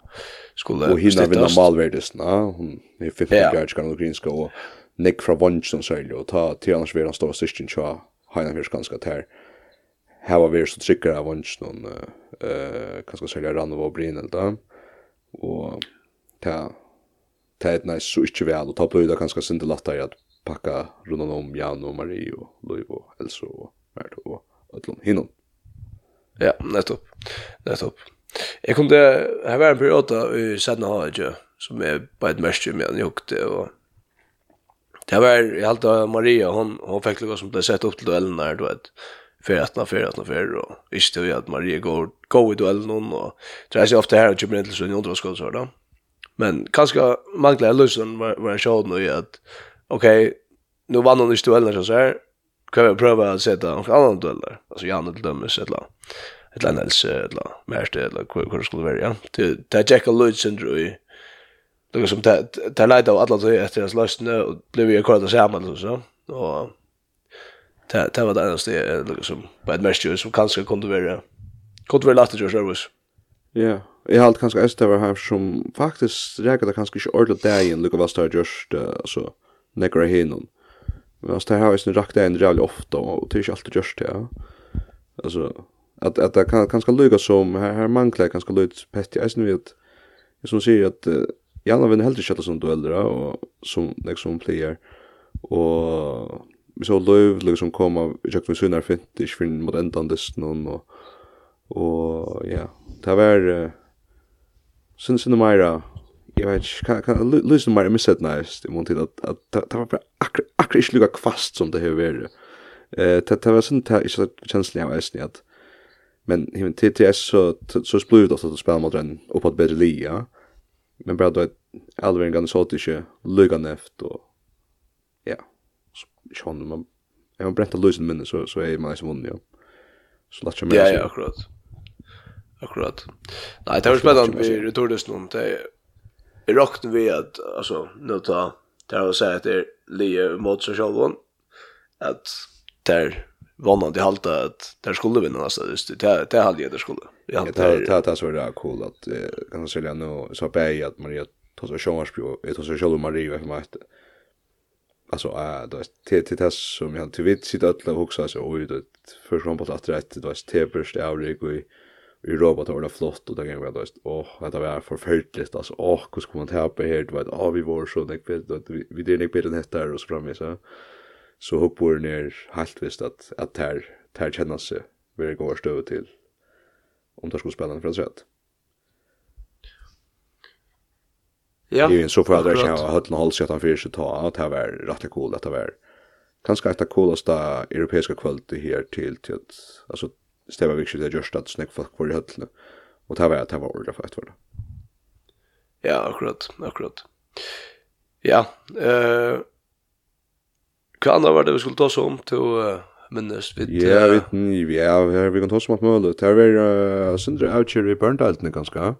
skulle Och hinna vinna malvärdes va hon är 50 yards kan green score och Nick fra Vonsen så och ta till annars vi den sist sysken tja hinna fjärs ganska där här var vi så trycker av Vonsen eh kanske sälja jag rann och brin då och ta det er nice så ikke vel, og ta på bløyda ganske sinde latter at pakka rundt om Jan og Marie og Louis og Elsa og Mert og Øtlom hinnom. Ja, nettopp. Nettopp. Jeg kom til, her var en periode i Sedna Hage, som er på et mørkje med en jukte, og det var, jeg halte Maria, hon, hun fikk lukka som ble sett opp til duellen der, du vet, fyrir atna, fyrir atna, fyrir, og ikke til at Maria går, går i duellen, og det er så ofte her, og kjøper inn til sin jondra så da. Mm Men kanskje mangler jeg løsen var, var en sjåd nå i at, ok, nå vann han ikke duellene som sier, kan vi prøve å sette noen annen dueller, altså Janne til dømes, et eller annet, et eller annet helse, et eller annet mærste, eller det skulle være, ja. Det, det er Jack og Lloyd syndro i, det som det er leit av alle tøy etter hans løsene, og ble vi akkurat sammen, så og det, det var det eneste, liksom, på et mest som kanskje kunne være, kunne være lagt til George Service. Ja, jeg har alltid kanskje æst over her som faktisk reker det kanskje ikke ordentlig deg inn, lukka hva har gjørst, altså, nekker hinnom. Men altså, det har er rakt deg inn rævlig ofte, og det er ikke alltid gjørst, ja. Altså, at, at det kan, kanskje lukka som, her, her mangler jeg kanskje lukka pettig, jeg synes vi at, jeg som sier at, uh, anna vinner heldig kjøtta som dueller, og som, liksom, player, og vi så løv, liksom, kom av, jeg kjøkken vi sunnar fint, ikke finn mot endan distan, og, og Og ja, det var uh, syns det mer jag vet inte kan kan lyssna mer misset nice det måste att att det var bara akkurat akkurat inte lika kvast som det har var. Eh det det var sånt här så känslan jag vet inte att men him TTS så så splurd också att spela mot en uppåt bättre liga. Men bara då en kan så att inte lugga neft och ja. Så hon man jag har bränt att lösa minne så så är man som vunnit. Så lätt som Ja, ja, akkurat. Akkurat. Nei, det var spennende vi retordes noen. Det är rakt vi at, altså, nå ta det er å si at det er lige mot seg sig själva att där vann det halta att där skulle vinne nästa det er det hade jeg det skulle. Ja, det det det så er cool att kan man säga nu så på at Maria tar så showmarsbro, jeg tar så själva Maria för mig alltså eh då till till det som jag till vitt sitt att huxa så oj det för fram på att rätt då är tebrist avrik och vi robotar var det flott och det gick väl dåst. Åh, det var förfärligt alltså. Åh, hur ska man ta på här? Du vet, åh vi var så det vet du vi det gick bättre än detta och så framme så. Så hoppar ner helt visst att att här här kännas sig vi går stöv till om det skulle spela för sätt. Ja. Det är ju så för att jag har hört en halsjätt han för sig ta att det var rätt coolt att det var. Kanske att det coolaste europeiska kvalitet här till till att alltså stäva vikskiftet det just att snäck folk för i høttene. Og det var at det var ordet for etter Ja, akkurat, akkurat. Ja, eh, hva annet var det vi skulle ta oss om till uh, minnes vid... Ja, vi, ja, vi kan ta oss om alt mulig. Det är uh, Sindre Autjer i Berndeltene ganska.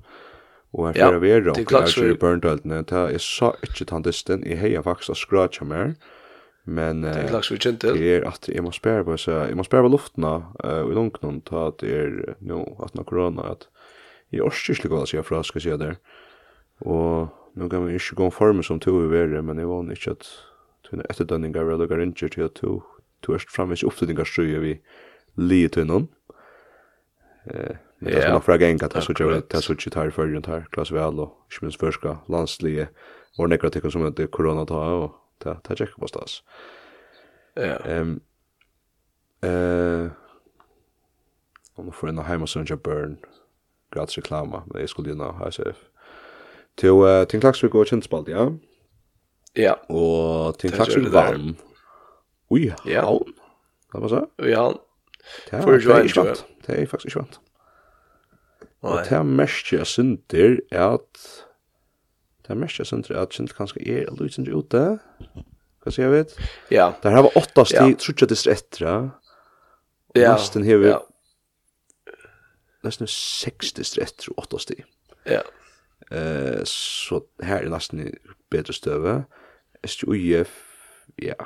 og her fyrir vi er Autjer i Berndeltene. Det er så ikke tandisten, jeg heier faktisk å skratja mer. Ja Men det är lax vi kjent til. Det er at jeg må spære på, så jeg må spære på luften og i lunken ta at det er nå at nå korona at jeg orsker ikke hva jeg fra skal si der. Og nå kan vi ikke gå om formen som to i verre, men jeg vann ikke at tunne etterdønninger vil lukke ringer til at to to erst framvis oppflytningar strøy vi li til noen. Eh, men det er nok fra genga, det er så ikke tar i för her, här vel, og ikke minst førska landslige, og nekra som heter korona ta, og ta ta check på stas. Ja. Ehm eh om du får en hemma sån jag burn. Gratis reklama, men jag skulle ju nå ha SF. Till uh, till Klaxvik och Kinsbald, ja. Ja. Och till Klaxvik varm. Oj, ja. Ja. Vad var så? Ja. För ju vant. Det är faktiskt inte vant. Nej. Det är mest jag synder är att Det mest jeg synes at kjent kanskje er litt liten ute. Vad säger jeg vet? Ja. Der har vi åtta stig, ja. tror jag det er etter. Ja. Nesten har vi ja. nesten 60 stig etter og åtta stig. Ja. Eh, så her er nesten bedre støve. SJUIF, ja.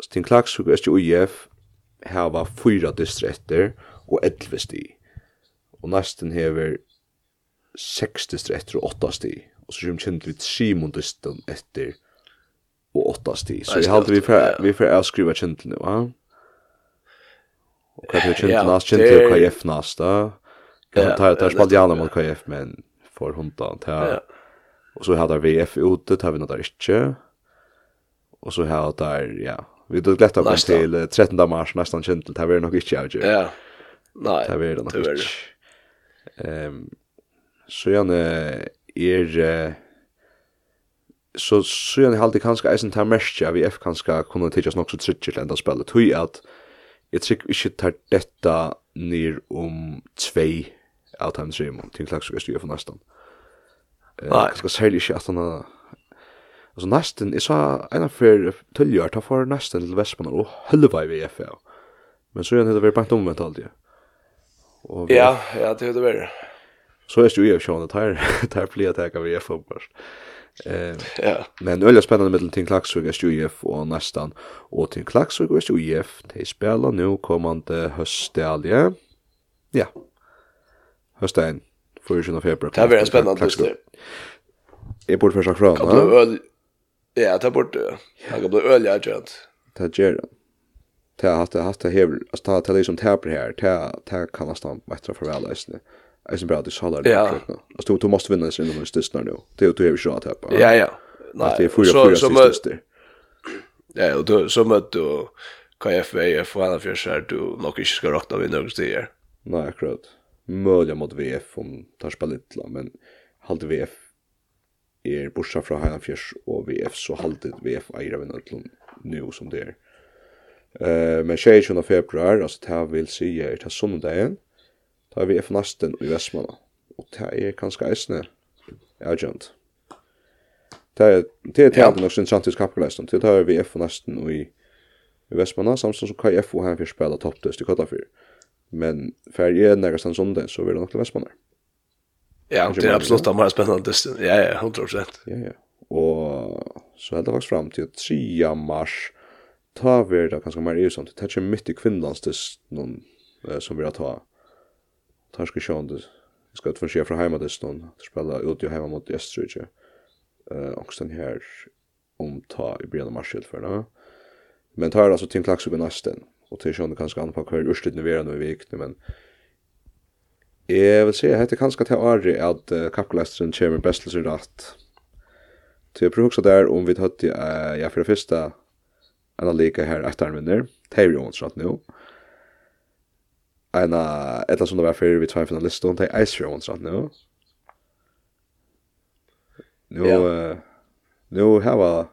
Stin Klagsvik og SJUIF her var fyra distretter og 11 stig. Og nesten har vi 60 stig og åtta stig og så kommer kjent vi Simon Dyston etter og åtta sti. Så jeg halte vi for, vi for å skrive kjent nu, ja? Og hva er kjent nast, kjent til KF nast, da? Kan ta er spalt gjerne mot KF, men for hundan, det Og så hadde VF ute, tar vi nått der ikke. Og så hadde der, ja, vi hadde glett av oss til 13. mars, nesten kjent til, det har vi nok ikke, jeg Ja, nei, det har vi nok ikke. Um, så gjerne, er så så jag hade kanske eisen ta mästja vi F kanske kunde titta nog så trickel ända spela tui att jag tycker vi ska ta detta ner om 2 out time stream till klax ska styra för nästan. Nej, ska sälja inte att han Alltså nästan är sa en av affär töljar ta för nästan till Västmanland och halva i VF. ja. Men så är det väl bara omvänt alltid. Ja, ja, det är det väl så är det ju ju att här här blir det här vi är först. Eh ja. Men öliga spännande mellan till Klaxvik och SJF och nästan och till Klaxvik och SJF de spelar nu kommande höstälje. Ja. Hösten för 20 februari. Det blir spännande just det. Är Kan för öl Ja, ta bort det. Jag kan bli öl jag tror inte. Ta ger Ta hatta hatta här, alltså ta ta liksom täpper här. Ta ta kan nästan bättre för väl är bra att det sållar. Ja. Alltså du du måste vinna sen när det snart nu. Det är ju hur shot här. Ja ja. Nej. Det är fyra fyra sist. Ja, och då så mötte du KFV är för alla för du nog inte ska räkna vid något det Nej, akkurat. Möjligen mot VF om tar spela lite men halt VF är borsa från Heinafjärs och VF så haltet VF eier av en nu som det är. Uh, men 16 februari alltså det vill säga är det söndagen tar vi FNASTen nasten i Vestmanna. Og det er kanskje eisne agent. Det är det er teater nok sin samtidig kappgleisen. Det tar vi FNASTen nasten i, i Vestmanna, samtidig som KF her fyrir spela topptest i Kottafyr. Men fer jeg nærkast en sondag, så vil det nok til Vestmanna. Ja, det er absolutt det mer spennende. Ja, ja, 100%. Ja, ja. Og så held det faktisk fram til 3. mars, ta vi det ganske mer i sånt. Det er ikke midt i kvinnlandstis noen som vi har ta Tarska Sjöndes. Jag ska få se från hemma det stund. Spela ut i hemma mot Österrike. Eh och sen här om ta i Brian Marshall för det. Men tar alltså till klaxuppe nästan och till sjön kanske anpacka hur urslit nu är nu i vik men Jeg vil si, hette kanskje til Ari at uh, kappglæsteren kommer best til sin rett. Så jeg prøver også der om vi tatt, uh, ja, for det første, en av like her etter minner, det er jo hans rett nå en eller som det var før vi tar en finalist og det er Ice Rounds sant nu. Nu yeah. uh, nu hava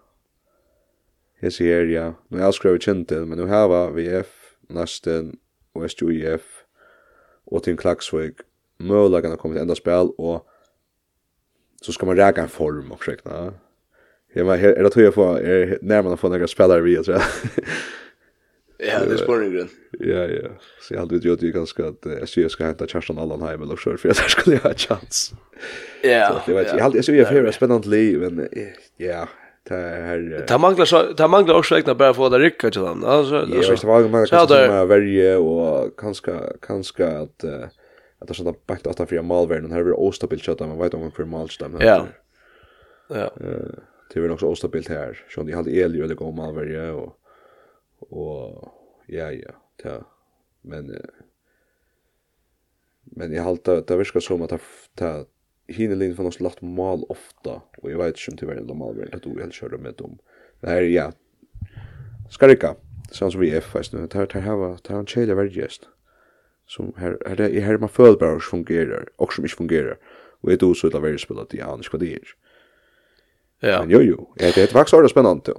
hesi her ja. Nu har skrivit kjente, men nu vi VF Nasten og SJUF og Tim Klaksvik möjligen kan komma till enda spel och så ska man räkna en form och skräckna. Jag var här, jag tror jag får, jag är närmare att få några spelare vi, tror jag. Ja, det är spårningen. Ja, ja. Så jag hade ju gjort det ganska att SJ ska hämta Kerstin Allan hem eller så för jag skulle ha en chans. Ja. Det vet jag. Hade SJ för ett spännande liv men ja, det här Det manglar så det manglar också egna bara för att rycka till den. Alltså ja, så det var man som är varje och kanske kanske att att det sånt bakt backt åt för malvärden här blir ostabilt kött men vet om hur malstam. Ja. Ja. Eh, det är också så ostabilt här. Så det hade el ju eller gå och og ja, ja, ta. Men men jag halta att det verkar som att ta hinne lin från oss lagt mal ofta och jag vet inte om det var mal väl att du helt körde med dem. Det här ja. Skarika. sånn som vi er fast nu. Det här har det har en chilla verkligast. Som här här det här man födelbär fungerar och som inte fungerar. Och det är då så det väldigt spelat i annars vad det är. Ja. Men jo jo, det är ett vaxande spännande.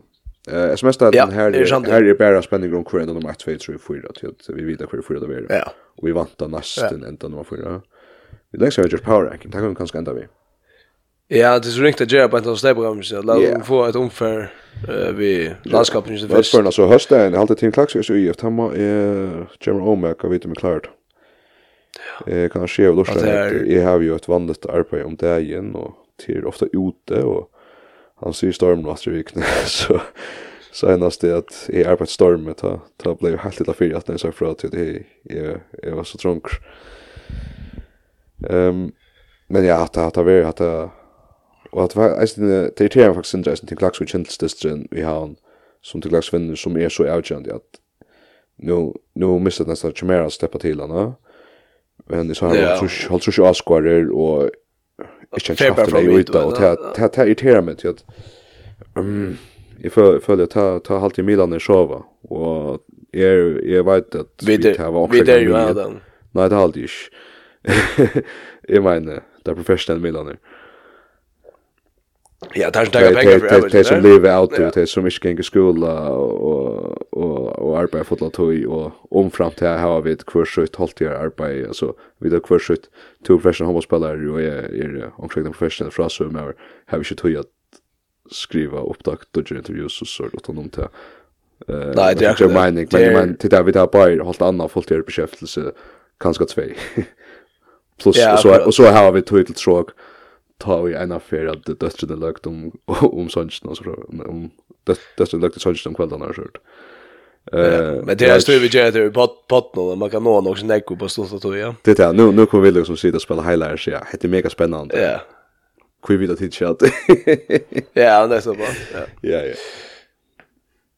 Eh, sms där den här här är bara spänning runt kvar ändå match 2 3 4 till att vi vet hur fyra det är. Ja. Och vi vantar nästan ända nummer 4. Vi lägger så just power ranking. Det kan kanske ända vi. Ja, det är så ringt att göra på ett av stäbogrammet så låt få ett omfär vi landskapen just först. Förna så hösten, jag har alltid klax så i efter hemma är Jeremy Omek och vet med klart. Eh kan ske och då så jag har ju ett vanligt arbete om dagen och till ofta ute och han ser stormen og astri vikne, så senast det at jeg arbeid stormet, ta, ta blev helt lite för att jeg så fra til det, är är var så trunk. ehm men ja, att det har vært, och att Og at det irriterer meg faktiskt intressant till klax klaks og kjentelsdistren vi har som till klax vinner som är så avgjørende att nu nu missar nästan Chimera steppa till henne. Men det så har yeah. tror jag tror så askvarer och inte köpt det ut då det det irriterar mig till att um jag följer ta ta halt i Milan i sova och jag jag vet att vi det har också vi ju den nej det. Har inte jag menar det professionella Milaner Ja, tar inte pengar för det. Det som lever out det som inte gänger skola och och och arbeta fotla toy och om fram till här har vi ett kurs och ett halvt år arbete alltså vi har kurs ut två professionella hockeyspelare och är är omkring professionella från så med har vi ju toy att skriva upptakt och intervjuer och så åt honom till Eh Nej, det är inte mening, men men tittar vi tar på hållt andra fullt beskäftigelse kanske två. Plus så och så har vi tog till tråk ta i att det at døstrene løgt om, om sönsen och så. om døstrene løgt sønsjen om kvällarna har kört. Uh, men det är stöv vi gör det på potten och man kan nå någon snäcko på stort att ja. Det är nu nu kommer vi liksom sitta och spela highlights ja. Det är mega spännande. Ja. Kvi vi det hitcha allt. Ja, det är så bra. Ja. Ja, ja.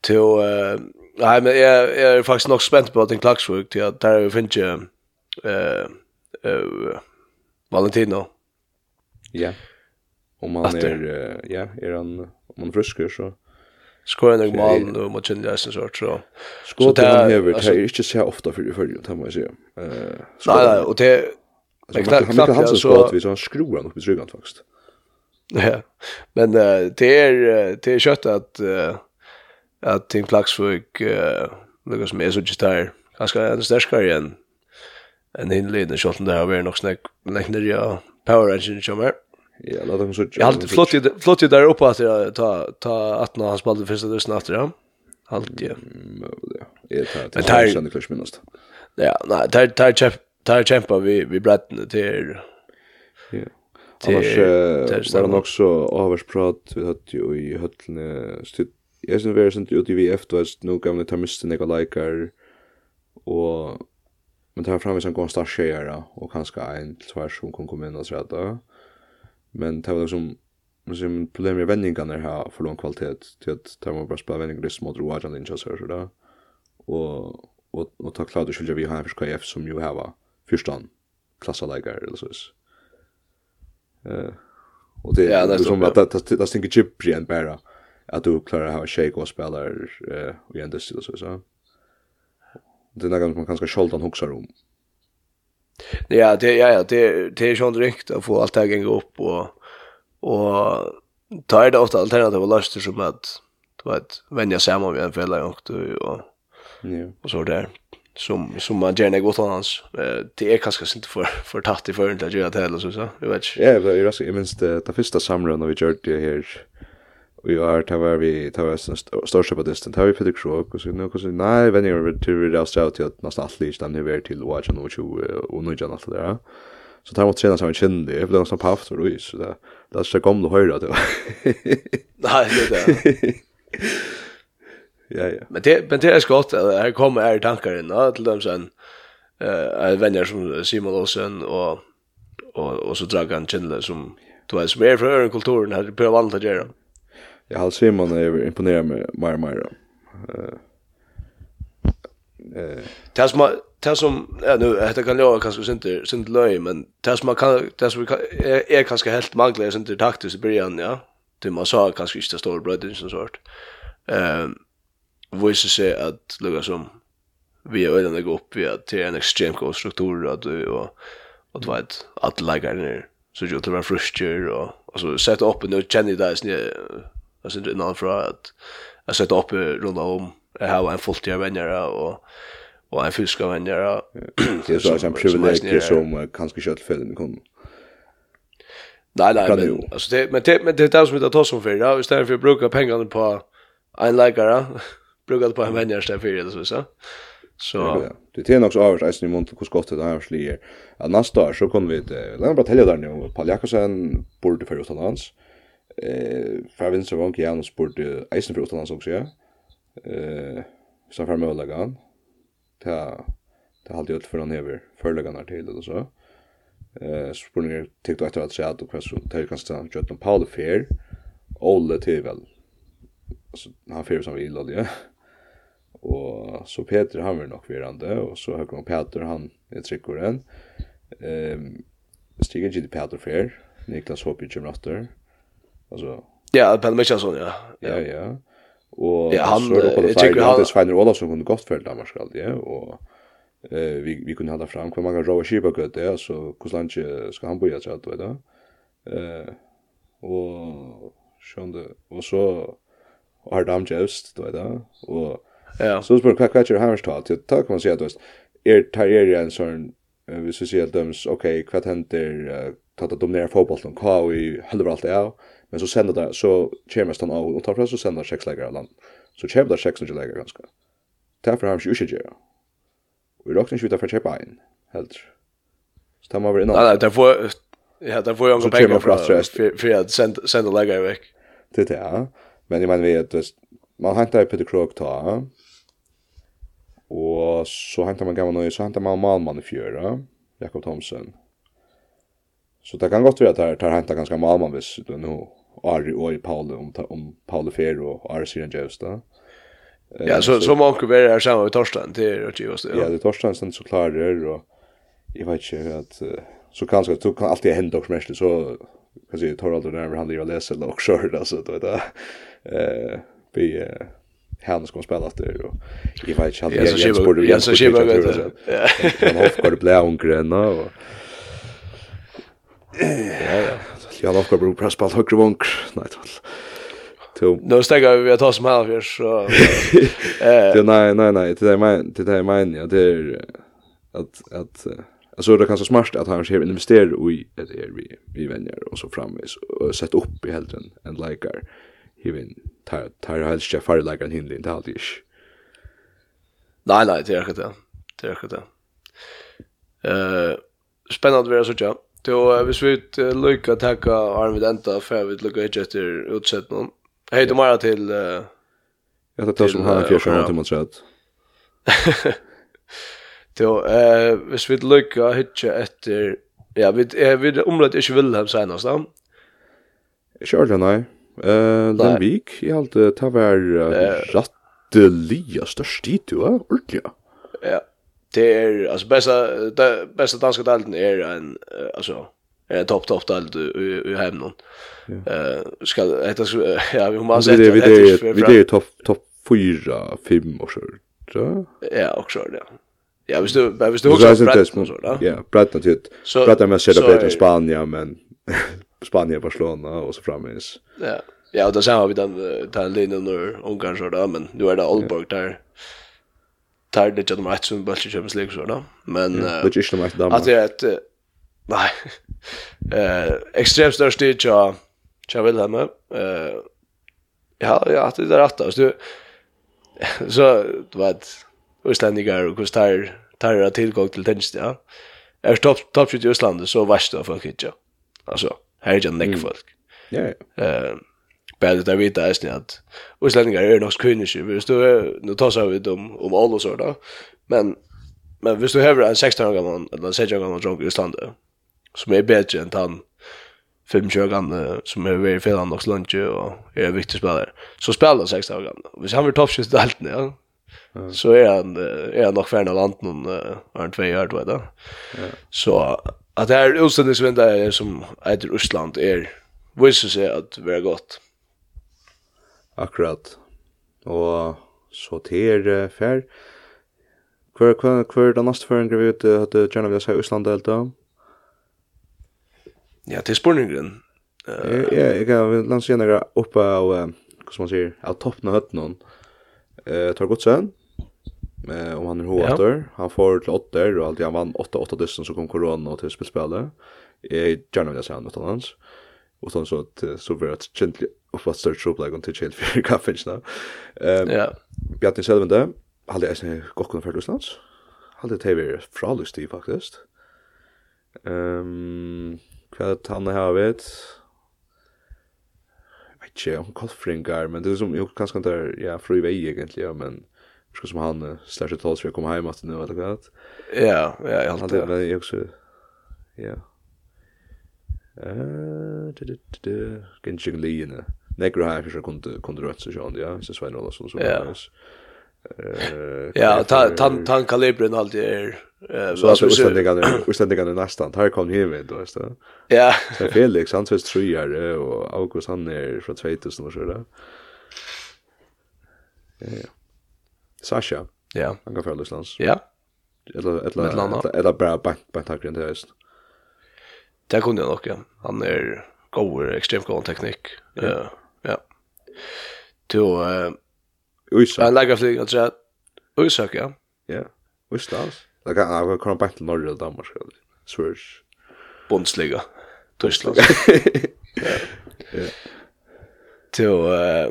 Till eh nej men jag jag är faktiskt nog spänd på den klaxwork till att där finns ju eh eh Valentino Ja. Om man är ja, är han om man friskar så skorar nog mål då mot Chelsea så sort så. Skott han hever, det är inte så ofta för för det må man säger. Eh Nej nej och det Men knappt knappt han så skott vi så han skruvar han upp i tryggan faktiskt. Ja. Men det är det är kött att uh, att Tim Klaxvik något som är så just där. Ganska en starkare än en inledning shot där har vi nog snack längre ja Power engine som är. Ja, låt dem så. Jag har flott flott där uppe att ta ta att när han spelade första dusen efter ja. Allt ju. Ja, det tar ju kanske minst. Ja, nej, tar tar chef tar kämpa vi vi blätten till Ja. Annars var det också avsprat vi hade ju i höllne stid Jag syns vi är sent ut i VF då nu gamla termister några likar och Men det har framvis en god startskjejare och kanske en till tvär som kan komma in och så där. Men det var liksom som problem med vändningarna här för lång kvalitet till att ta man bara spela vändningar det små drogar den inte så där. Och och och ta klart det skulle vi ha en förska F som ju här var första klassa lägger eller så. Eh och det är som att det det det tänker chip igen bara att du klarar ha shake och spela eh och ändå så så. Det är något man kanske sjaldan huxar om. Ja, det ja ja, det det är ju inte riktigt att få allt att gå upp och och ta det ofta alternativ och löster som att du vet vänja sig samman med en fälla och du och ja. och så där som som man gärna går till hans eh det är kanske inte för för tatt i förhand att göra det eller så så jag vet inte. Ja, jag är jag minns det det första samrådet vi gjorde det här vi var ta var vi ta var sen största på distant har vi Peter Krog och så nu kanske nej vem är det till det där till att nästan allt listan nu är till watch och ju och nu jag alltså där så tar mot tjänar som en känd det blir som paft och så där där ska komma och höra det nej det där ja ja. Men det men det är skott här kommer är tankar in till dem sen eh vänner som Simon Olsen och och och så Dragan Chandler som Du vet, som er fra øren kulturen, her prøver vant å gjøre jag har Simon är imponerad med mer mer. Eh eh tas som ja nu detta kan jag kanske inte synte löj men tas man kan tas vi är är kanske helt manglar inte taktiskt i början ja. Det man sa kanske inte står bröd som sort. Ehm voice sig att lugga som vi är öden gå upp vi att till en extrem konstruktur att du och och du vet att lägga ner så ju det var frustrerad och alltså sätta upp en känner det där jag syns innan för att jag sätter upp runt om jag har en fulltidig vänner och och en fysisk vänner. det är så en privilegium som kanske köttfällen kommer Nej nej men alltså det men det men det där som vi tar som för ja istället för att bruka pengarna på en läkare bruka det på en vänner istället för det så så. Så det är nog så avs i mont hur skott det här slier. Ja nästa år så kommer vi till lämna bara tälja där nu på Jakobsen borde för utomlands eh fra venstre vank ja og spurte eisen för Utlands også ja. Eh så fra Møllagan. Ta ta halt ut for han hever förlagarna till eller så. Eh spurningar tyckte efter att säga att och så tar kan stanna Jötan Paul Fair. Olle till väl. Alltså han fyr som vill då ja. Och så Peter han var nog virande och så hög kom Peter han är tryckaren. Ehm stiger ju till Peter Fair. Niklas Hoppe kommer efter. Alltså Ja, Ben Mitchelson, ja. Ja, ja. Och ja, han jag tycker han det Svein Olofsson kunde gott för Danmark allt, det och eh vi vi kunde hålla fram. Hur många Rover Sheep gott det så hur långt ska han boja så att vet du. Eh och sjönde och så har de just då där och ja. så spår kvar kvar har stått det till tack man säga då är Tarjerian sån vi så ser döms okej kvart händer ta att dominera fotbollen kvar i helvete allt är men så sänder det så kommer stan av och tar plats så sänder sex läger av land. Så kommer det sex läger ganska därför har ju shit ja vi rockar inte utanför chepa in helt så tar man över innan nej där får ja där får jag också pengar för för att sända sända läger veck det det ja. Men jag menar vi att man hämtar Peter Krog ta och så hämtar man gamla nu så hämtar man Malman i fjöra Jakob Thomsen. Så det kan godt være at det tar hentet ganske Malman hvis du nå Ari og i Paule, om, om Paule Fer og Ari Siren Gjøvstad. Ja, så, så må vi være her sammen med Torstein til å gjøre oss det. Ja, det er Torstein som så klarer, og jeg vet ikke at, så kan det kan alltid hende dere mest, så kan jeg si, tar aldri nærmere han liker å lese eller også, altså, du vet det. Vi, han ska spela efter och i vet inte han så ju sport och jag så skiva vet jag han hoppar blä och gröna och Ja, ja. Jag har också bror press på högre vunk. Nej, tål. Nu stäcker vi att ta som här för så eh nej nej nej det är min, det är min, ja det är att att alltså det kanske smart att han ser investerar i det är vi vi vänner och så framvis och sätta upp i helden en likar even tar tar helst chef för likar en hindling det alltid. Nej nej det är inte det. Det är inte det. Eh spännande att vara så tjockt. Då vi svit lycka tacka Arvid Enta för vi lycka hit efter utsättningen. Hej då Mara till eh jag tar som han fjärde gången till mot sätt. Då eh vi svit lucka hitcha efter ja vi vi området är ju Wilhelm senast då. Kör nej. Eh Lundvik i allt det tar väl rätt lia störst dit du är ordentligt. Ja det er alltså bästa det bästa danska dalten är en alltså är topp topp dalt i hemmen. Eh ska detta ja vi måste det vi det vi det topp topp 4 5 och så. Ja, också det. Ja, visst du, visst du också Brighton så då. Ja, Brighton typ. Brighton med sätta bättre Spanien men Spanien Barcelona och så framvis. Ja. Ja, och då så vi den den linjen nu Ungarn så där men nu är det Oldborg där tar det inte de som bultar Champions League så då. Men det är inte mycket damer. Att det är ett nej. Eh extremt störst stage ja. jag vill hemma. Eh ja, ja, det är rätt då. Så så vet Östlänningar och kostar tar tillgång till tennis ja. Är topp topp i Island så värst då folk inte. Alltså, här är ju näck folk. Ja. Eh bättre där vita är snett. Och slänningar är nog kvinniska. Vi står nu tar så ut om om alla så då. Men men visst du har en 16 år gammal eller 16 år gammal drunk i Island som är bättre än han 25 år gammal som är väldigt fel annars lunch och är en viktig spelare. Så spelar 16 år gammal. Och hvis han blir toppskytt helt ja. Mm. Så är han är han nog färna land någon är en två år då då. Så att det här utställningsvindet som heter Island är visst så att det är gott akkurat. Og så til er fer. Hver, hver, hver er den neste føringen vi ute, hadde gjerne vil jeg si Øsland delta. Ja, til spurningen. Uh, ja, jeg kan lanse gjerne jeg oppe av, hva som man sier, av toppen av høtten hon. Uh, tar godt sen. Uh, om han er hovater. Ja. Han får til åtter, og alltid han vann 8-8 dysten, så kom korona til spilspillet. Jeg gjerne vil si han utan hans. Og sånn så, så blir det kjentlig och vad står tror jag till chill för kaffe nu. Ehm ja. Bjarni Selvende hade jag sen gått kunna för Islands. Hade det varit fralust i faktiskt. Ehm vad han har vet. Vet jag om Kolfringar men det är som ju kanske inte ja fru väg egentligen men ska som han släppte tals för att komma hem att nu eller vad. Ja, ja, jag hade det också. Ja. Eh, det det det kan ju ligga Negro här kanske kunde kunde rätt så sjön, ja, så Sven Olsson så. Ja. Eh ja, tant tant kalibren allt är eh så att utlänningarna utlänningarna nästan här kom hem med då, så. Ja. Så Felix han tvist 3 år och August han är från 2000 och så där. Ja. Sasha. Ja. Han går för Islands. Ja. Eller eller eller bara bank bank tack runt höst. Det kunde jag nog, ja. Han är god, extremt god teknik Ja. Ja. Du eh Isak. Han lägger flyg att säga Isak ja. Ja. Visst alls. Jag kan jag kan bara till Norge eller Danmark skulle. Swish. Bundesliga. Tyskland. Ja. Ja. Du eh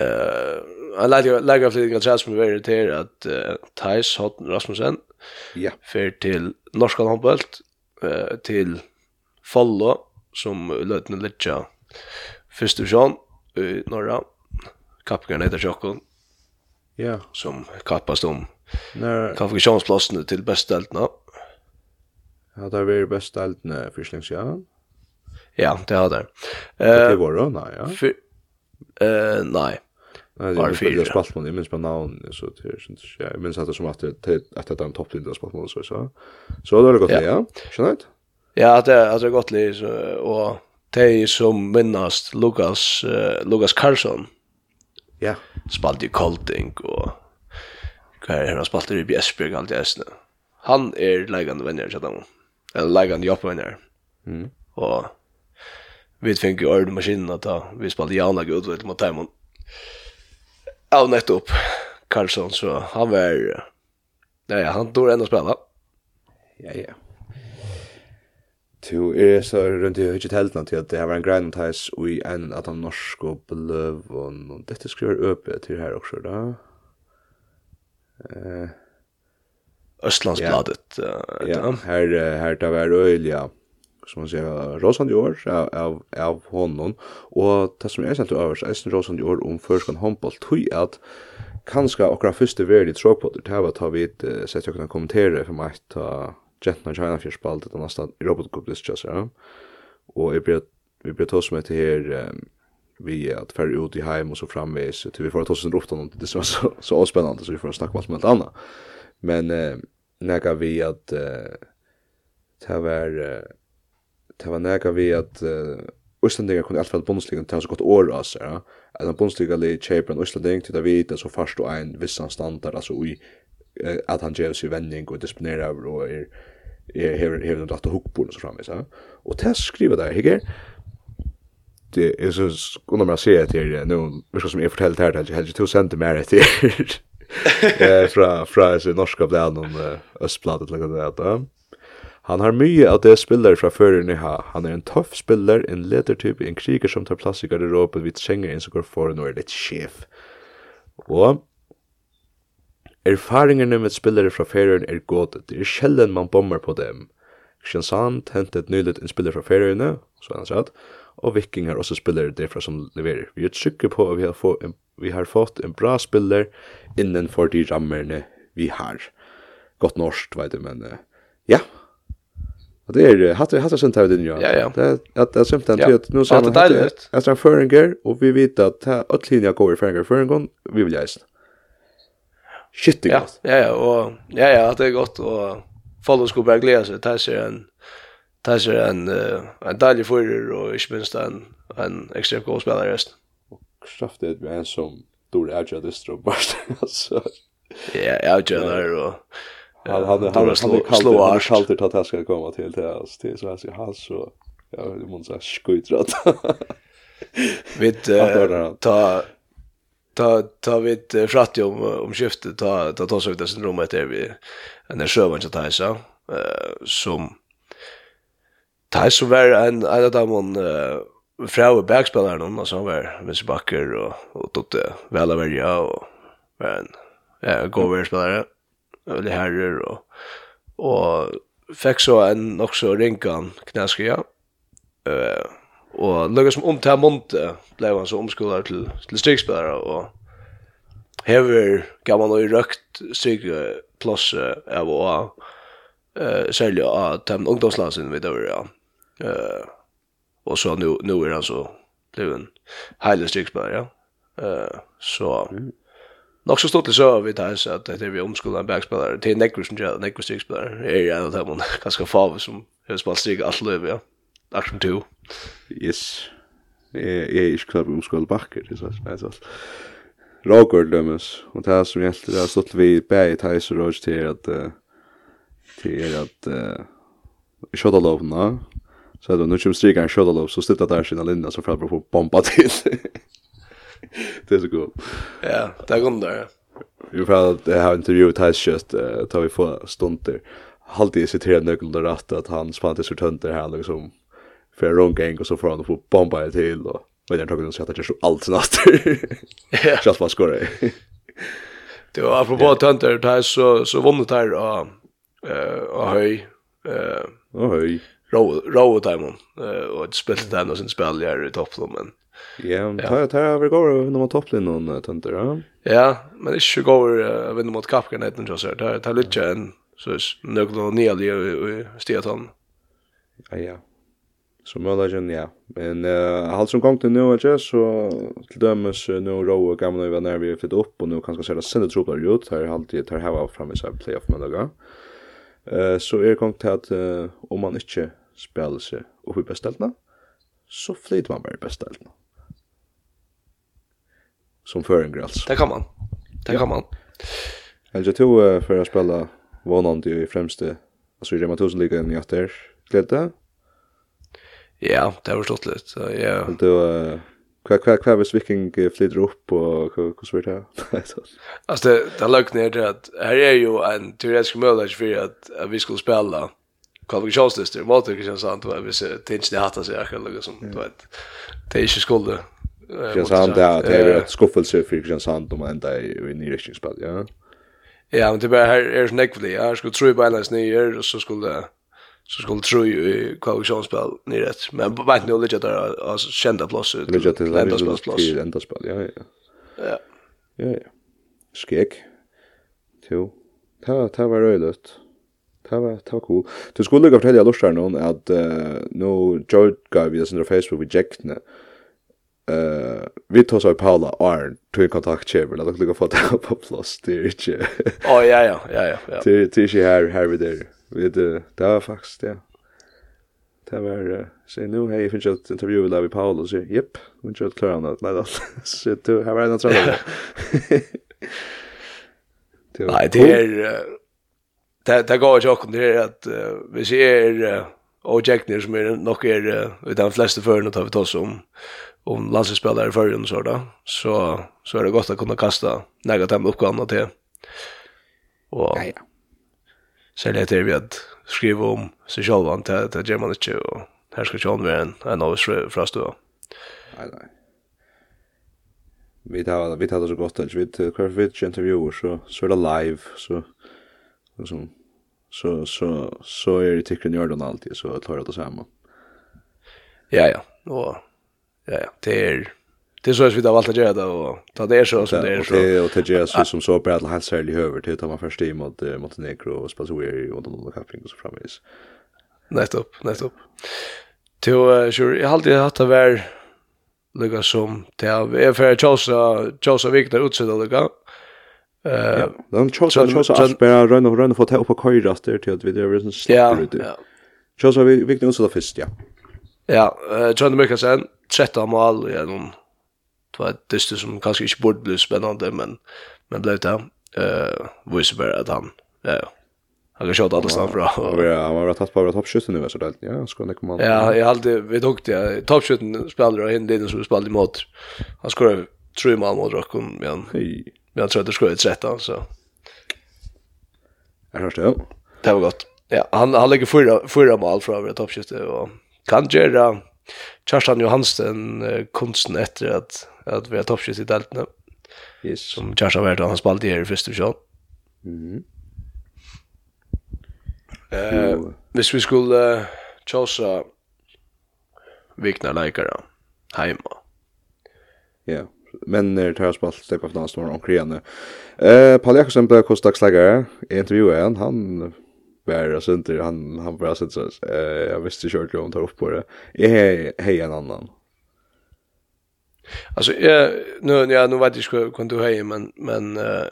eh han lägger lägger flyg att säga som är irriterad att Thais Hotten Rasmussen. Ja. Fer till norska handboll eh till Follo som lötna lite Første divisjon i norra. Kappgren heter Tjokken. Ja. Som kappast om Når... kvalifikasjonsplassene til besteltene. Ja, det var besteltene først lenge. Ja, det har det. Det var våre, nei, ja. Eh, uh, nei. Nei, det er fyra. Spalt man, jeg minns på navn, så det er Ja, jeg minns at det som at det er en topplinda spalt man, så så. Så det var det godt, ja. Skjønner du? Ja, det er godt så, og de som minnast Lukas, uh, Lukas Karlsson. Ja. Spalt i Kolting og hva er han spalt i Bjesberg alt i Østene. Han er leikande venner, kjent han. Eller leikande jobbvenner. Mm. Og vi fikk jo ørne maskinen da vi spalt Jana Gud mot Teimon. Ja, nettopp Karlsson, så han var... Ja, ja, han tog enda spela. Ja, ja. Tu er så rundt i høyt heltene til at det har vært en grein tais og i en at han norsk og bløv og dette skriver øpe til her også da. Eh Østlandsbladet ja, ja her, her det var øyelig ja som man sier Rosand i år av, av, av honom. Og det som er sent til øverst er Rosand i år om førskan håndboll tog at kanskje akkurat første verden i tråkpotter det var ta vidt sett jeg kunne kommentere for meg ta Gentna China för spalt det nästa Robot Cup det just ja. Och vi blir vi blir tås med till här vi att färra ut i hem och så framvis til vi får ta oss en rofta något det så så, så spännande så vi får snacka om alt annat. Men eh, nega vi att ta det var det var nega vi att eh, Østlandingar kunne i alle fall bondesligan til så godt år av seg, ja. At en bondesligan li kjeiper en Østlanding til det vite så fast og ein vissan standard, altså ui at han gjør seg vending og disciplinerer og er är här här den att hugga på så framme så. Och test skriva där här. Det är så kunde man se att nu vilka som är fortällt här till helst 2 cm till. Eh fra fra så norska bladen om östbladet eller något där. Han har mye av det spiller fra fører ni ha. Han er en tøff spiller, en ledertype, en kriger som tar plass i garderoben vid trenger en som går foran og er litt sjef. Og Erfaringene med spillere fra ferien er gode, det er sjelden man bommer på dem. Kristiansand hentet nylig en spiller fra feriene, så han sagt, og Viking har også spillere derfra som leverer. Vi er trygge på at vi har, fått en, vi har fått en bra spiller innenfor de rammerne vi har. Godt norskt, vet du, men ja. Och det är hade hade hatt det sent ja. Ja. Det att det er sent av nu så att det, är det, hatt det, föringer och vi vet att det, hatt går i föringer hatt vi vill det, shit det gott. Ja, ja, och ja ja, det är gott och folk skulle bara glädja sig. Det är en det är en en dålig förare och inte minst en en extra god spelare rest. Och kraftigt med en som dålig edge det strå bara alltså. Ja, edge där och han hade han hade kallt det att det ska komma till till oss till så här han så jag måste skjuta. Vet ta ta ta vid fratt om om skiftet ta ta ta så ut det syndromet där vi en där sjövan så tar så som tar så var en en av dem från backspelaren alltså så var Vince Backer och och det väl över ja och men ja går över spelare eller herrar och och fick så en också rinkan knäskja eh og några som om til Monte blei han så omskolar til, til strykspelare og Hever gav han og røkt stryke plås av og eh sälja av dem ungdomslandsen vi över ja. Eh og så nu nu er han så blev en heile strykspelare ja. Eh så Nog så stort det så vi tar så att det är vi omskolan backspelare till Necro som gör Necro strykspelare är ju en av dem ganska fav som har spelat stryk allt löv ja. Action 2. Yes. Jeg er ikke klar på om skål bakker, det er sånn. Roger dømes, og det er som hjelter, det har stått vi bæg i Thais og Råg til at til at i kjøttalovna, så er det nu kommer strikar en kjøttalov, så stittar der sina linjer som fyrir på bomba til. det er så god. Ja, det er god der, ja. Vi får at jeg har intervjuet Thais kjøtt, tar vi få stunder. Halvtid siterer nøkkelen rett at han spant i sortønder her, liksom, för rundgäng och så får han få bomba det till och men jag tror att det är så allt snart. Ja. Just vad skorar. Det Det var apropå tönter där så så vann det där och eh och höj eh och höj row row timon eh och spelat den och sen spelar i toppen men. Ja, men tar tar över går när man topplinjen någon tönter, ja. Ja, men det ska gå över vinna mot kapkan heter det så där. Tar lite en så några ner i stetan. Ja ja. Så möjligen ja. Men eh allt som gångt nu är så till dömes nu roa gamla över när vi flytt upp och nu kanske ser det sen tror jag ut här alltid tar här framme så playoff-möjliga. då. Eh så är gångt att om man inte spelar sig upp i bästeltna så flyter man bara i bästeltna. Som för en gräls. Det kan man. Det kan man. Alltså tror för att spela vånande i främste alltså i Rema 1000 ligan i åter. Glädje. Ja, det var stått litt. Så ja. Men då kvar kvar kvar vis viking flyter upp och hur det vidare. Alltså det det låg ner det att här är ju en teoretisk möjlighet för att vi skulle spela kvalifikationslistor mot det känns sant att vi ser tinch det hatar sig eller liksom, sånt du vet. Det är ju skulle Känns han där det är ett skuffelse for känns han om enda i nyriktningsspel, ja. Ja, men det er bare her er här är ja, jeg skulle tro i beinleis snyer og så skulle så skulle tro i koalitionsspel nyrätt. Men på vart nu ligger där alltså kända plats ut. Ligger till ända plats plats. Till ända spel. Ja ja. Ja. Ja ja. Skek. Jo. Ta ta var röjligt. Ta var ta var cool. Du skulle lukka fortälja lustar någon att uh, nu George gav vi sin Facebook vi jäckne. Uh, vi tar så i Paula Arn tog en kontakt till kontaktchefer där lukka få det på plats. Det är inte. Ja ja ja ja ja. Det det är här här vi där. Vi det där var faktisk Det var så nu hej finns ett intervju med Lavi Paul så japp, vi kör klara om det. Nej då. Så du har varit något sådant. Nej, det är det det går ju också det är att vi ser och Jackner som är nog är utan flesta för nu tar vi oss om om landslagsspelare för och så där. Så så är det gott att kunna kasta några av till. Och ja, ja særlig etter vi at skrive om seg selv, det, det gjør man ikke, og her skal ikke være en, en av oss fra stua. Nei, nei. Vi tar, vi tar det så godt, vi tar hver vi intervjuer, så, så er det live, så, liksom, så, så, så er det tikkeren gjør den alltid, så tar det det samme. Ja, ja, og, ja, ja, det er, Det är så att vi har valt att göra det och ta det så som det är så. Det och det är så som så på alla hans särskilt över till att man först i mot Montenegro och Spassoer och de där kaffing och så framvis. Näst upp, näst upp. Till sure jag alltid haft det var lukka som det är för tjosa, tjosa vikna utsida lukka. Eh, de Chelsea Chelsea att bara run och run för att ta upp och köra där till att vi det är sån släpper ut. Chelsea vikna utsida först ja. Ja, John Mikkelsen 13 mål genom det var et dyster som kanskje ikke burde bli spennende, men, men ble det. Uh, Voice bare at han, uh, Han kan kjøre alla stan fra. Ja, han var tatt på av toppskytten nu, så det ja, skulle han komma. Ja, jag alltid, vi tog det, toppskytten spiller och hände innan som vi spelade emot. Han skulle tre mål mot Rockon, men jag tror att det skulle ett 13, så. Är hörs det. Det var gott. Ja, han, han lägger fyra, fyra mål från över toppskytten och kan göra Kjartan Johansen konsten efter att att vi har toppskjøs i deltene. Yes. Som Kjærstad har vært, han spalte her i første sjån. Mm. Eh, uh, hvis vi skulle uh, tjåsa vikna leikere heima. Ja. Yeah men när tar spalt steg på dans någon omkring henne. Eh Paul Jakobsen blev i Intervjuade han han var alltså inte han han var alltså eh jag visste kört om tar upp på det. Eh hej en annan. Alltså jag nu ja nu vet jag kan du höja men men uh,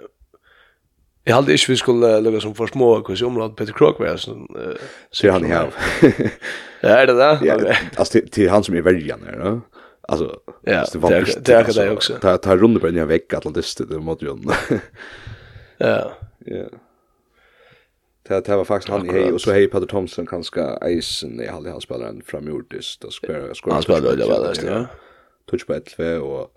jag hade inte vi skulle lägga som för små kus området Peter Krok var så uh, så han här. ja, är det där? Ja, alltså till han som är värjan där, va? Alltså ja, det är det också. Ta ta runt på den vägg Atlantist det mot ju. Ja. Ja. Det det var faktiskt han i hej och så hej Peter Thompson kanske Eisen i halv han spelar en framjordist och skär skär. Han spelar det väl där, ja touch på 11 og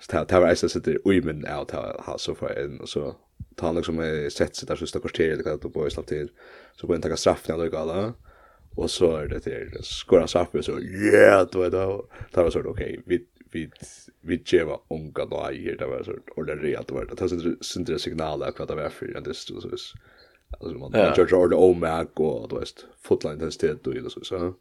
så det var eisen sitter ui min av ta ha så for en og så ta han liksom sett sitt der sista kvarter eller hva det på slapp til så går han takka straffen når det gala og så er det til skora straff og så yeah du vet da ta var sånn ok vi vi vi geva unga da i her det var sånn og det realt var det så sindre signaler hva det var for det så så alltså man kör så det omag och då vet det fotline testet och så så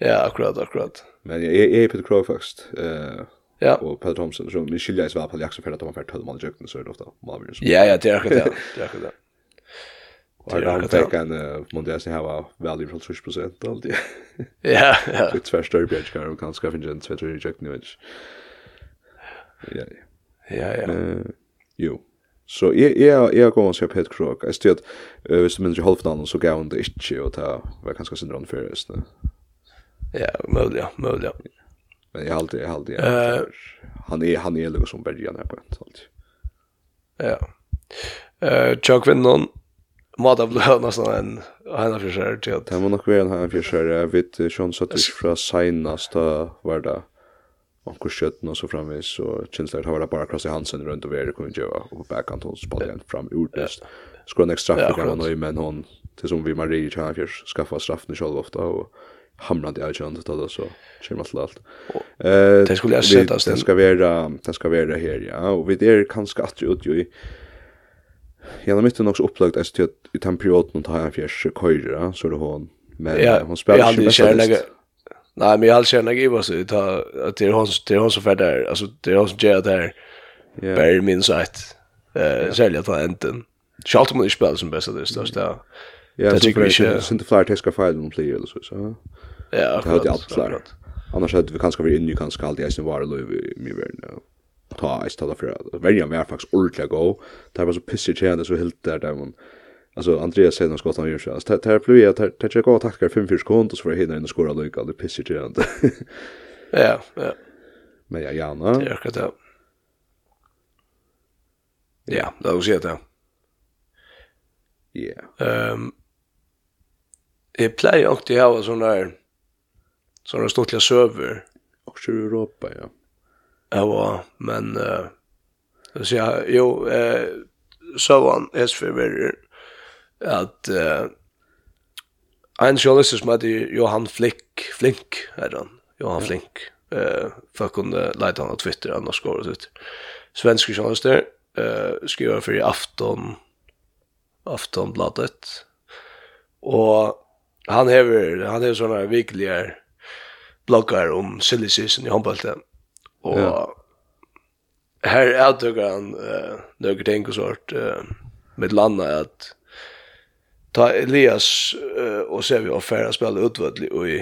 Ja, akkurat, akkurat. Men jag är Peter Crowe faktiskt. Eh Ja. Och Peter Thompson så min skilja är svar på Jackson för att de har fått i jökten så är det ofta Marvin. Ja, ja, det är akkurat det. Det är akkurat det. Och han fick en Mondes här var value från 20 procent alltid. Ja, ja. Det tvärsta i Björk kan kan skaffa en tvätt i jökten nu. Ja. Ja, ja. ja. Jo. Så jeg, jeg, jeg går og ser Peter Krog. Jeg styrer at hvis du minner i halvfinalen, så gav han det ikke, og det var kanskje sin rann før. Ja, möjligt, möjligt. Men jag alltid, jag alltid. Eh, han är han är liksom bergen här på ett sånt. Ja. Eh, jag vet någon mat av och sån en han för försökt till. Det var nog väl han för sig vid Sean Suttis från senaste var det. Och skötten och så framvis så känns det att bara krossa Hansen runt och det kunde göra och på backhand hon spelade fram ordest. Skulle en extra för kan han men hon till som vi Marie Chafiers skaffa straffen själv ofta och hamrande i avgörande då så kör man till allt. Eh det skulle jag sätta oss. Det ska vara det ska vara här ja och vi det kanske att ut ju Hela mitten också upplagt är till i den perioden tar han fjärs köra så då hon men hon spelar ju bäst. Nej men jag alls känner jag vad så ta att det är hon det är hon som färdar alltså det är hon som gör det här. Ja. Bär min sagt. Eh sälja ta enten. Schalt Schaltman spelar som bäst det största. Ja, så det är ju inte flyr teska om player eller så så. Ja, akkurat. Det hadde jeg klart. Annars hade vi kanske varit inne i kanske alltid i sin var og i min värld. Ta eisen tala for verjan var faktisk ordentlig gå. Det var så pissigt tjänande så helt där där man Alltså Andreas säger något han gör så. Alltså det här blev jag det där jag går tackar 5-4 sekunder så får jag hinna in och skora lucka det pissar till inte. Ja, ja. Men jag gärna. Det är det. Ja, det var det. Ja. Ehm. Jag plejer också att ha sån där så har det stått till söver också i Europa ja. Ja, men uh, så jag jo eh så han är för att eh en journalist som heter Johan Flick Flink är han. Johan ja. Flink. Eh för kunde leta han på Twitter annars går det ut. Svensk journalist eh skriver för i afton Aftonbladet. Och han har han är såna vikliga bloggar om silly season i håndballte. Og ja. her avtøkker han uh, noen ting og sånt uh, med landa at ta Elias uh, og ser vi affæra spille utvødlig i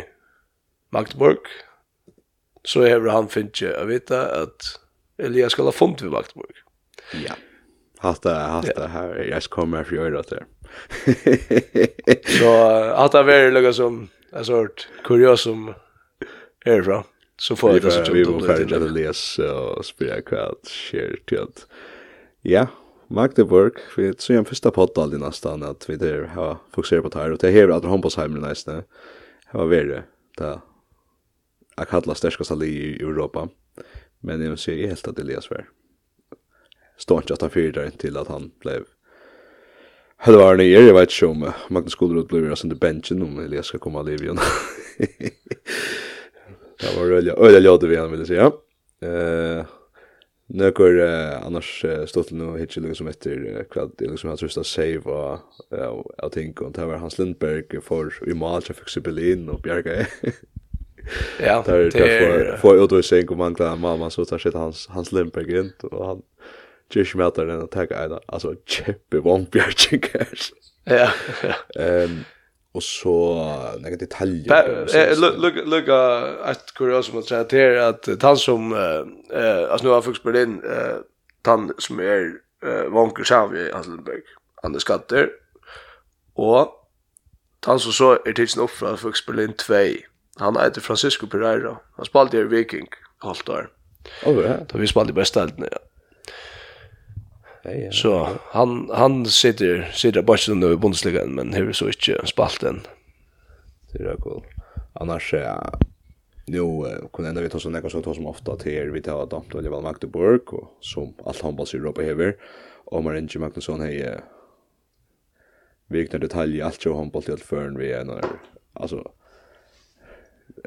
Magdeburg, så har han finnes jag å vite at Elias skal ha funnet ved Magdeburg. Ja. Hatta, hatta, ja. jag ska komma för for å gjøre det. så hatta er veldig som en sort kuriosum är bra. Så får jag det så vi måste färja det läsa och spela kvart share till att ja, Magdeburg vi så en första podd all i nästan att vi där har fokuserat på det här och det här att Hombosheimer nästa. Det var värre där jag kallar största liga i Europa. Men jag ser helt att Elias var. Står inte att han fyrdar till att han blev Hade var nere, jag vet inte om Magnus Skolrud blev ju alltså under benchen om Elias ska komma liv igen. Det var öliga öliga låt vi han ville säga. Eh Nøkker eh, annars eh, stått nu hit lukk som etter eh, kvad det liksom hans rusta save og eh, tänker ting, og det var Hans Lindberg for i mål som fikk Berlin og Bjerga Ja, det er for, for utvisning og mangla mamma, så tar shit Hans, Hans Lindberg inn, og han kyrkje med den og tagga eina, altså kjeppe vognbjergjeng. Ja, ja og så några detaljer. Look look at kuriosum at säga till att han som eh alltså nu har folk spelat in eh han som är eh Vonker Xavi Hasselberg Anders Skatter och han som så är tidsen upp från folk Berlin 2. Han heter Francisco Pereira. Han spelade i Viking halvt år. Oh, ja. Då vi spelade i bästa elden, ja. Ja. Så han han sitter sitter bara nu i Bundesliga men hur så inte spalten. Det är cool. Annars ja Jo, kunne enda vi ta sånn ekka så ta som ofta till vi tar damt och Leval Magdeburg, och som alt handballs i Europa hever, Och man ringer Magnusson hei vikna detaljer, allt jo handball til alt føren vi är när alltså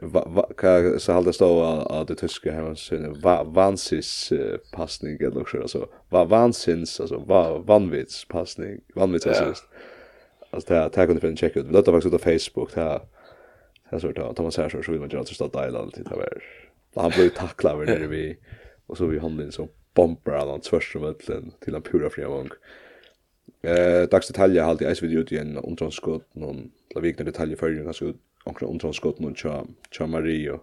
vad så halda stå att det tyska här sen vansis passning eller så alltså va vansins alltså va vanvits passning vanvits alltså alltså det här kunde finna checka ut. Det var faktiskt på Facebook det här här sort av Thomas här så vill man ju alltså stå där alltid det var han blev tacklad över det vi och så vi handlade så bombar han tvärs över mitten till en pura framgång eh dags detaljer har alltid ice video ut igen om någon la vikna detaljer för ju ganska onkra undranskotten och tja, tja Mario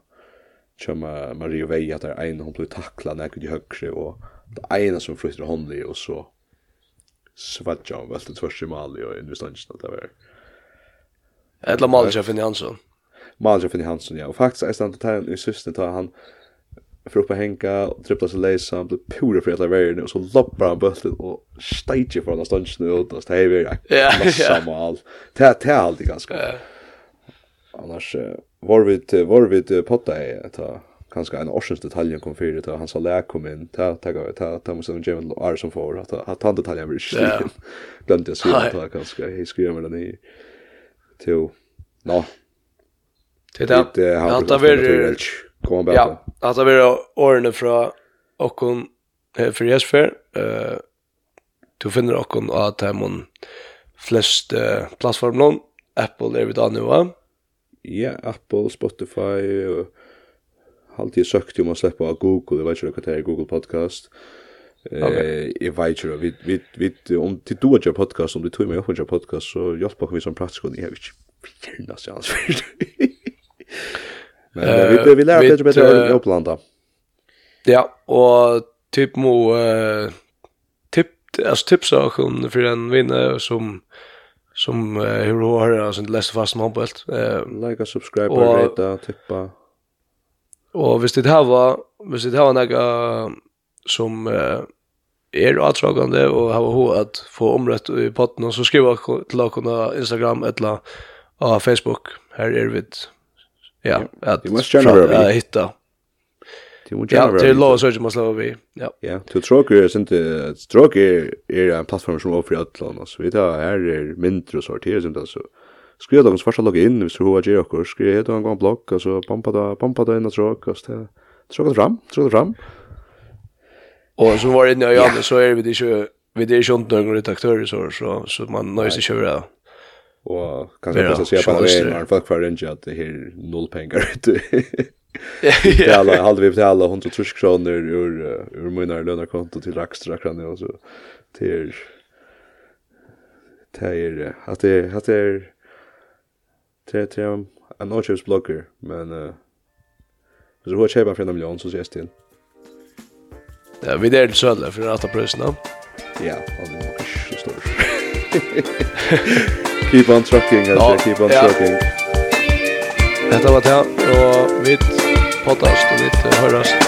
tja Mario vei att det är en hon blir tackla när jag högre och det är ena som flyttar honom och så svatsja hon välte tvärs i Mali och nu stannar det var Eller Malja Finni Hansson Malja Finn Hansson, ja. Och faktiskt är stannar det i systen tar han för uppe hänga och trippla sig läsa han blir pura för hela världen och så loppar han bulten och stejtjer för honom stannar ut och så det här är samma mål Det här är alltid ganska. Ja. Annars var vi var vi potta är ta kanske en årsens detalj kom för det han sa läk kom in ta ta ta ta ta måste de Jamie är som för att att han detaljen blir shit. Glömde jag skriva ta kanske he skriver med den i till nå. Det har det varit kom bara. Ja, att det var åren från och hon för Jesper eh du finner och hon att hon flest plattformen Apple är vi då nu va ja, Apple, Spotify, og alltid søkt om å slippe av Google, jeg vet ikke hva det er Google Podcast. Okay. Eh, jeg vet ikke, vi, vi, vi, om til du har podcast, om du tog meg opp og podcast, så hjelper vi som praktisk, og jeg vet ikke, gjerne seg hans Men uh, vi, vi lærer bedre bedre å opplanda. Ja, og typ må, uh, typ, altså tipsa oss for en vinner som, som hur uh, har alltså inte läst fast någon bult. Eh like och subscribe och rate och tippa. Och visst det här var visst det här några som uh, er attragande og har ho at få omrett i potten og så skriva til på Instagram eller på Facebook her er vi ja, at, måste at hitta Ja, det är lås så måste vara vi. Ja. Ja, till tråkig är inte tråkig är en plattform som offer att och så vi tar här är mindre och sorterar sånt alltså. Skriv då första logga in hvis du har gjort och skriv helt en gång och så pampa då pampa då in och tråk och så tråk fram, tråk fram. Och så var det när jag så är vi det ju vi det är ju inte några redaktörer så så så man nöjer sig köra och kanske bara se på det när folk för inte att det är noll pengar ute. Ja, alla hade vi betala 130 kronor ur, ur mina lönekonto till extra kan och så till till att det att det till till en ochs blogger men eh så vad chepa för en miljon så ses till. Ja, vi där så alla för att ta priserna. Ja, och det var så stort. Keep on trucking, guys. Keep on trucking. Detta var det, og vi podcast og vi hørast.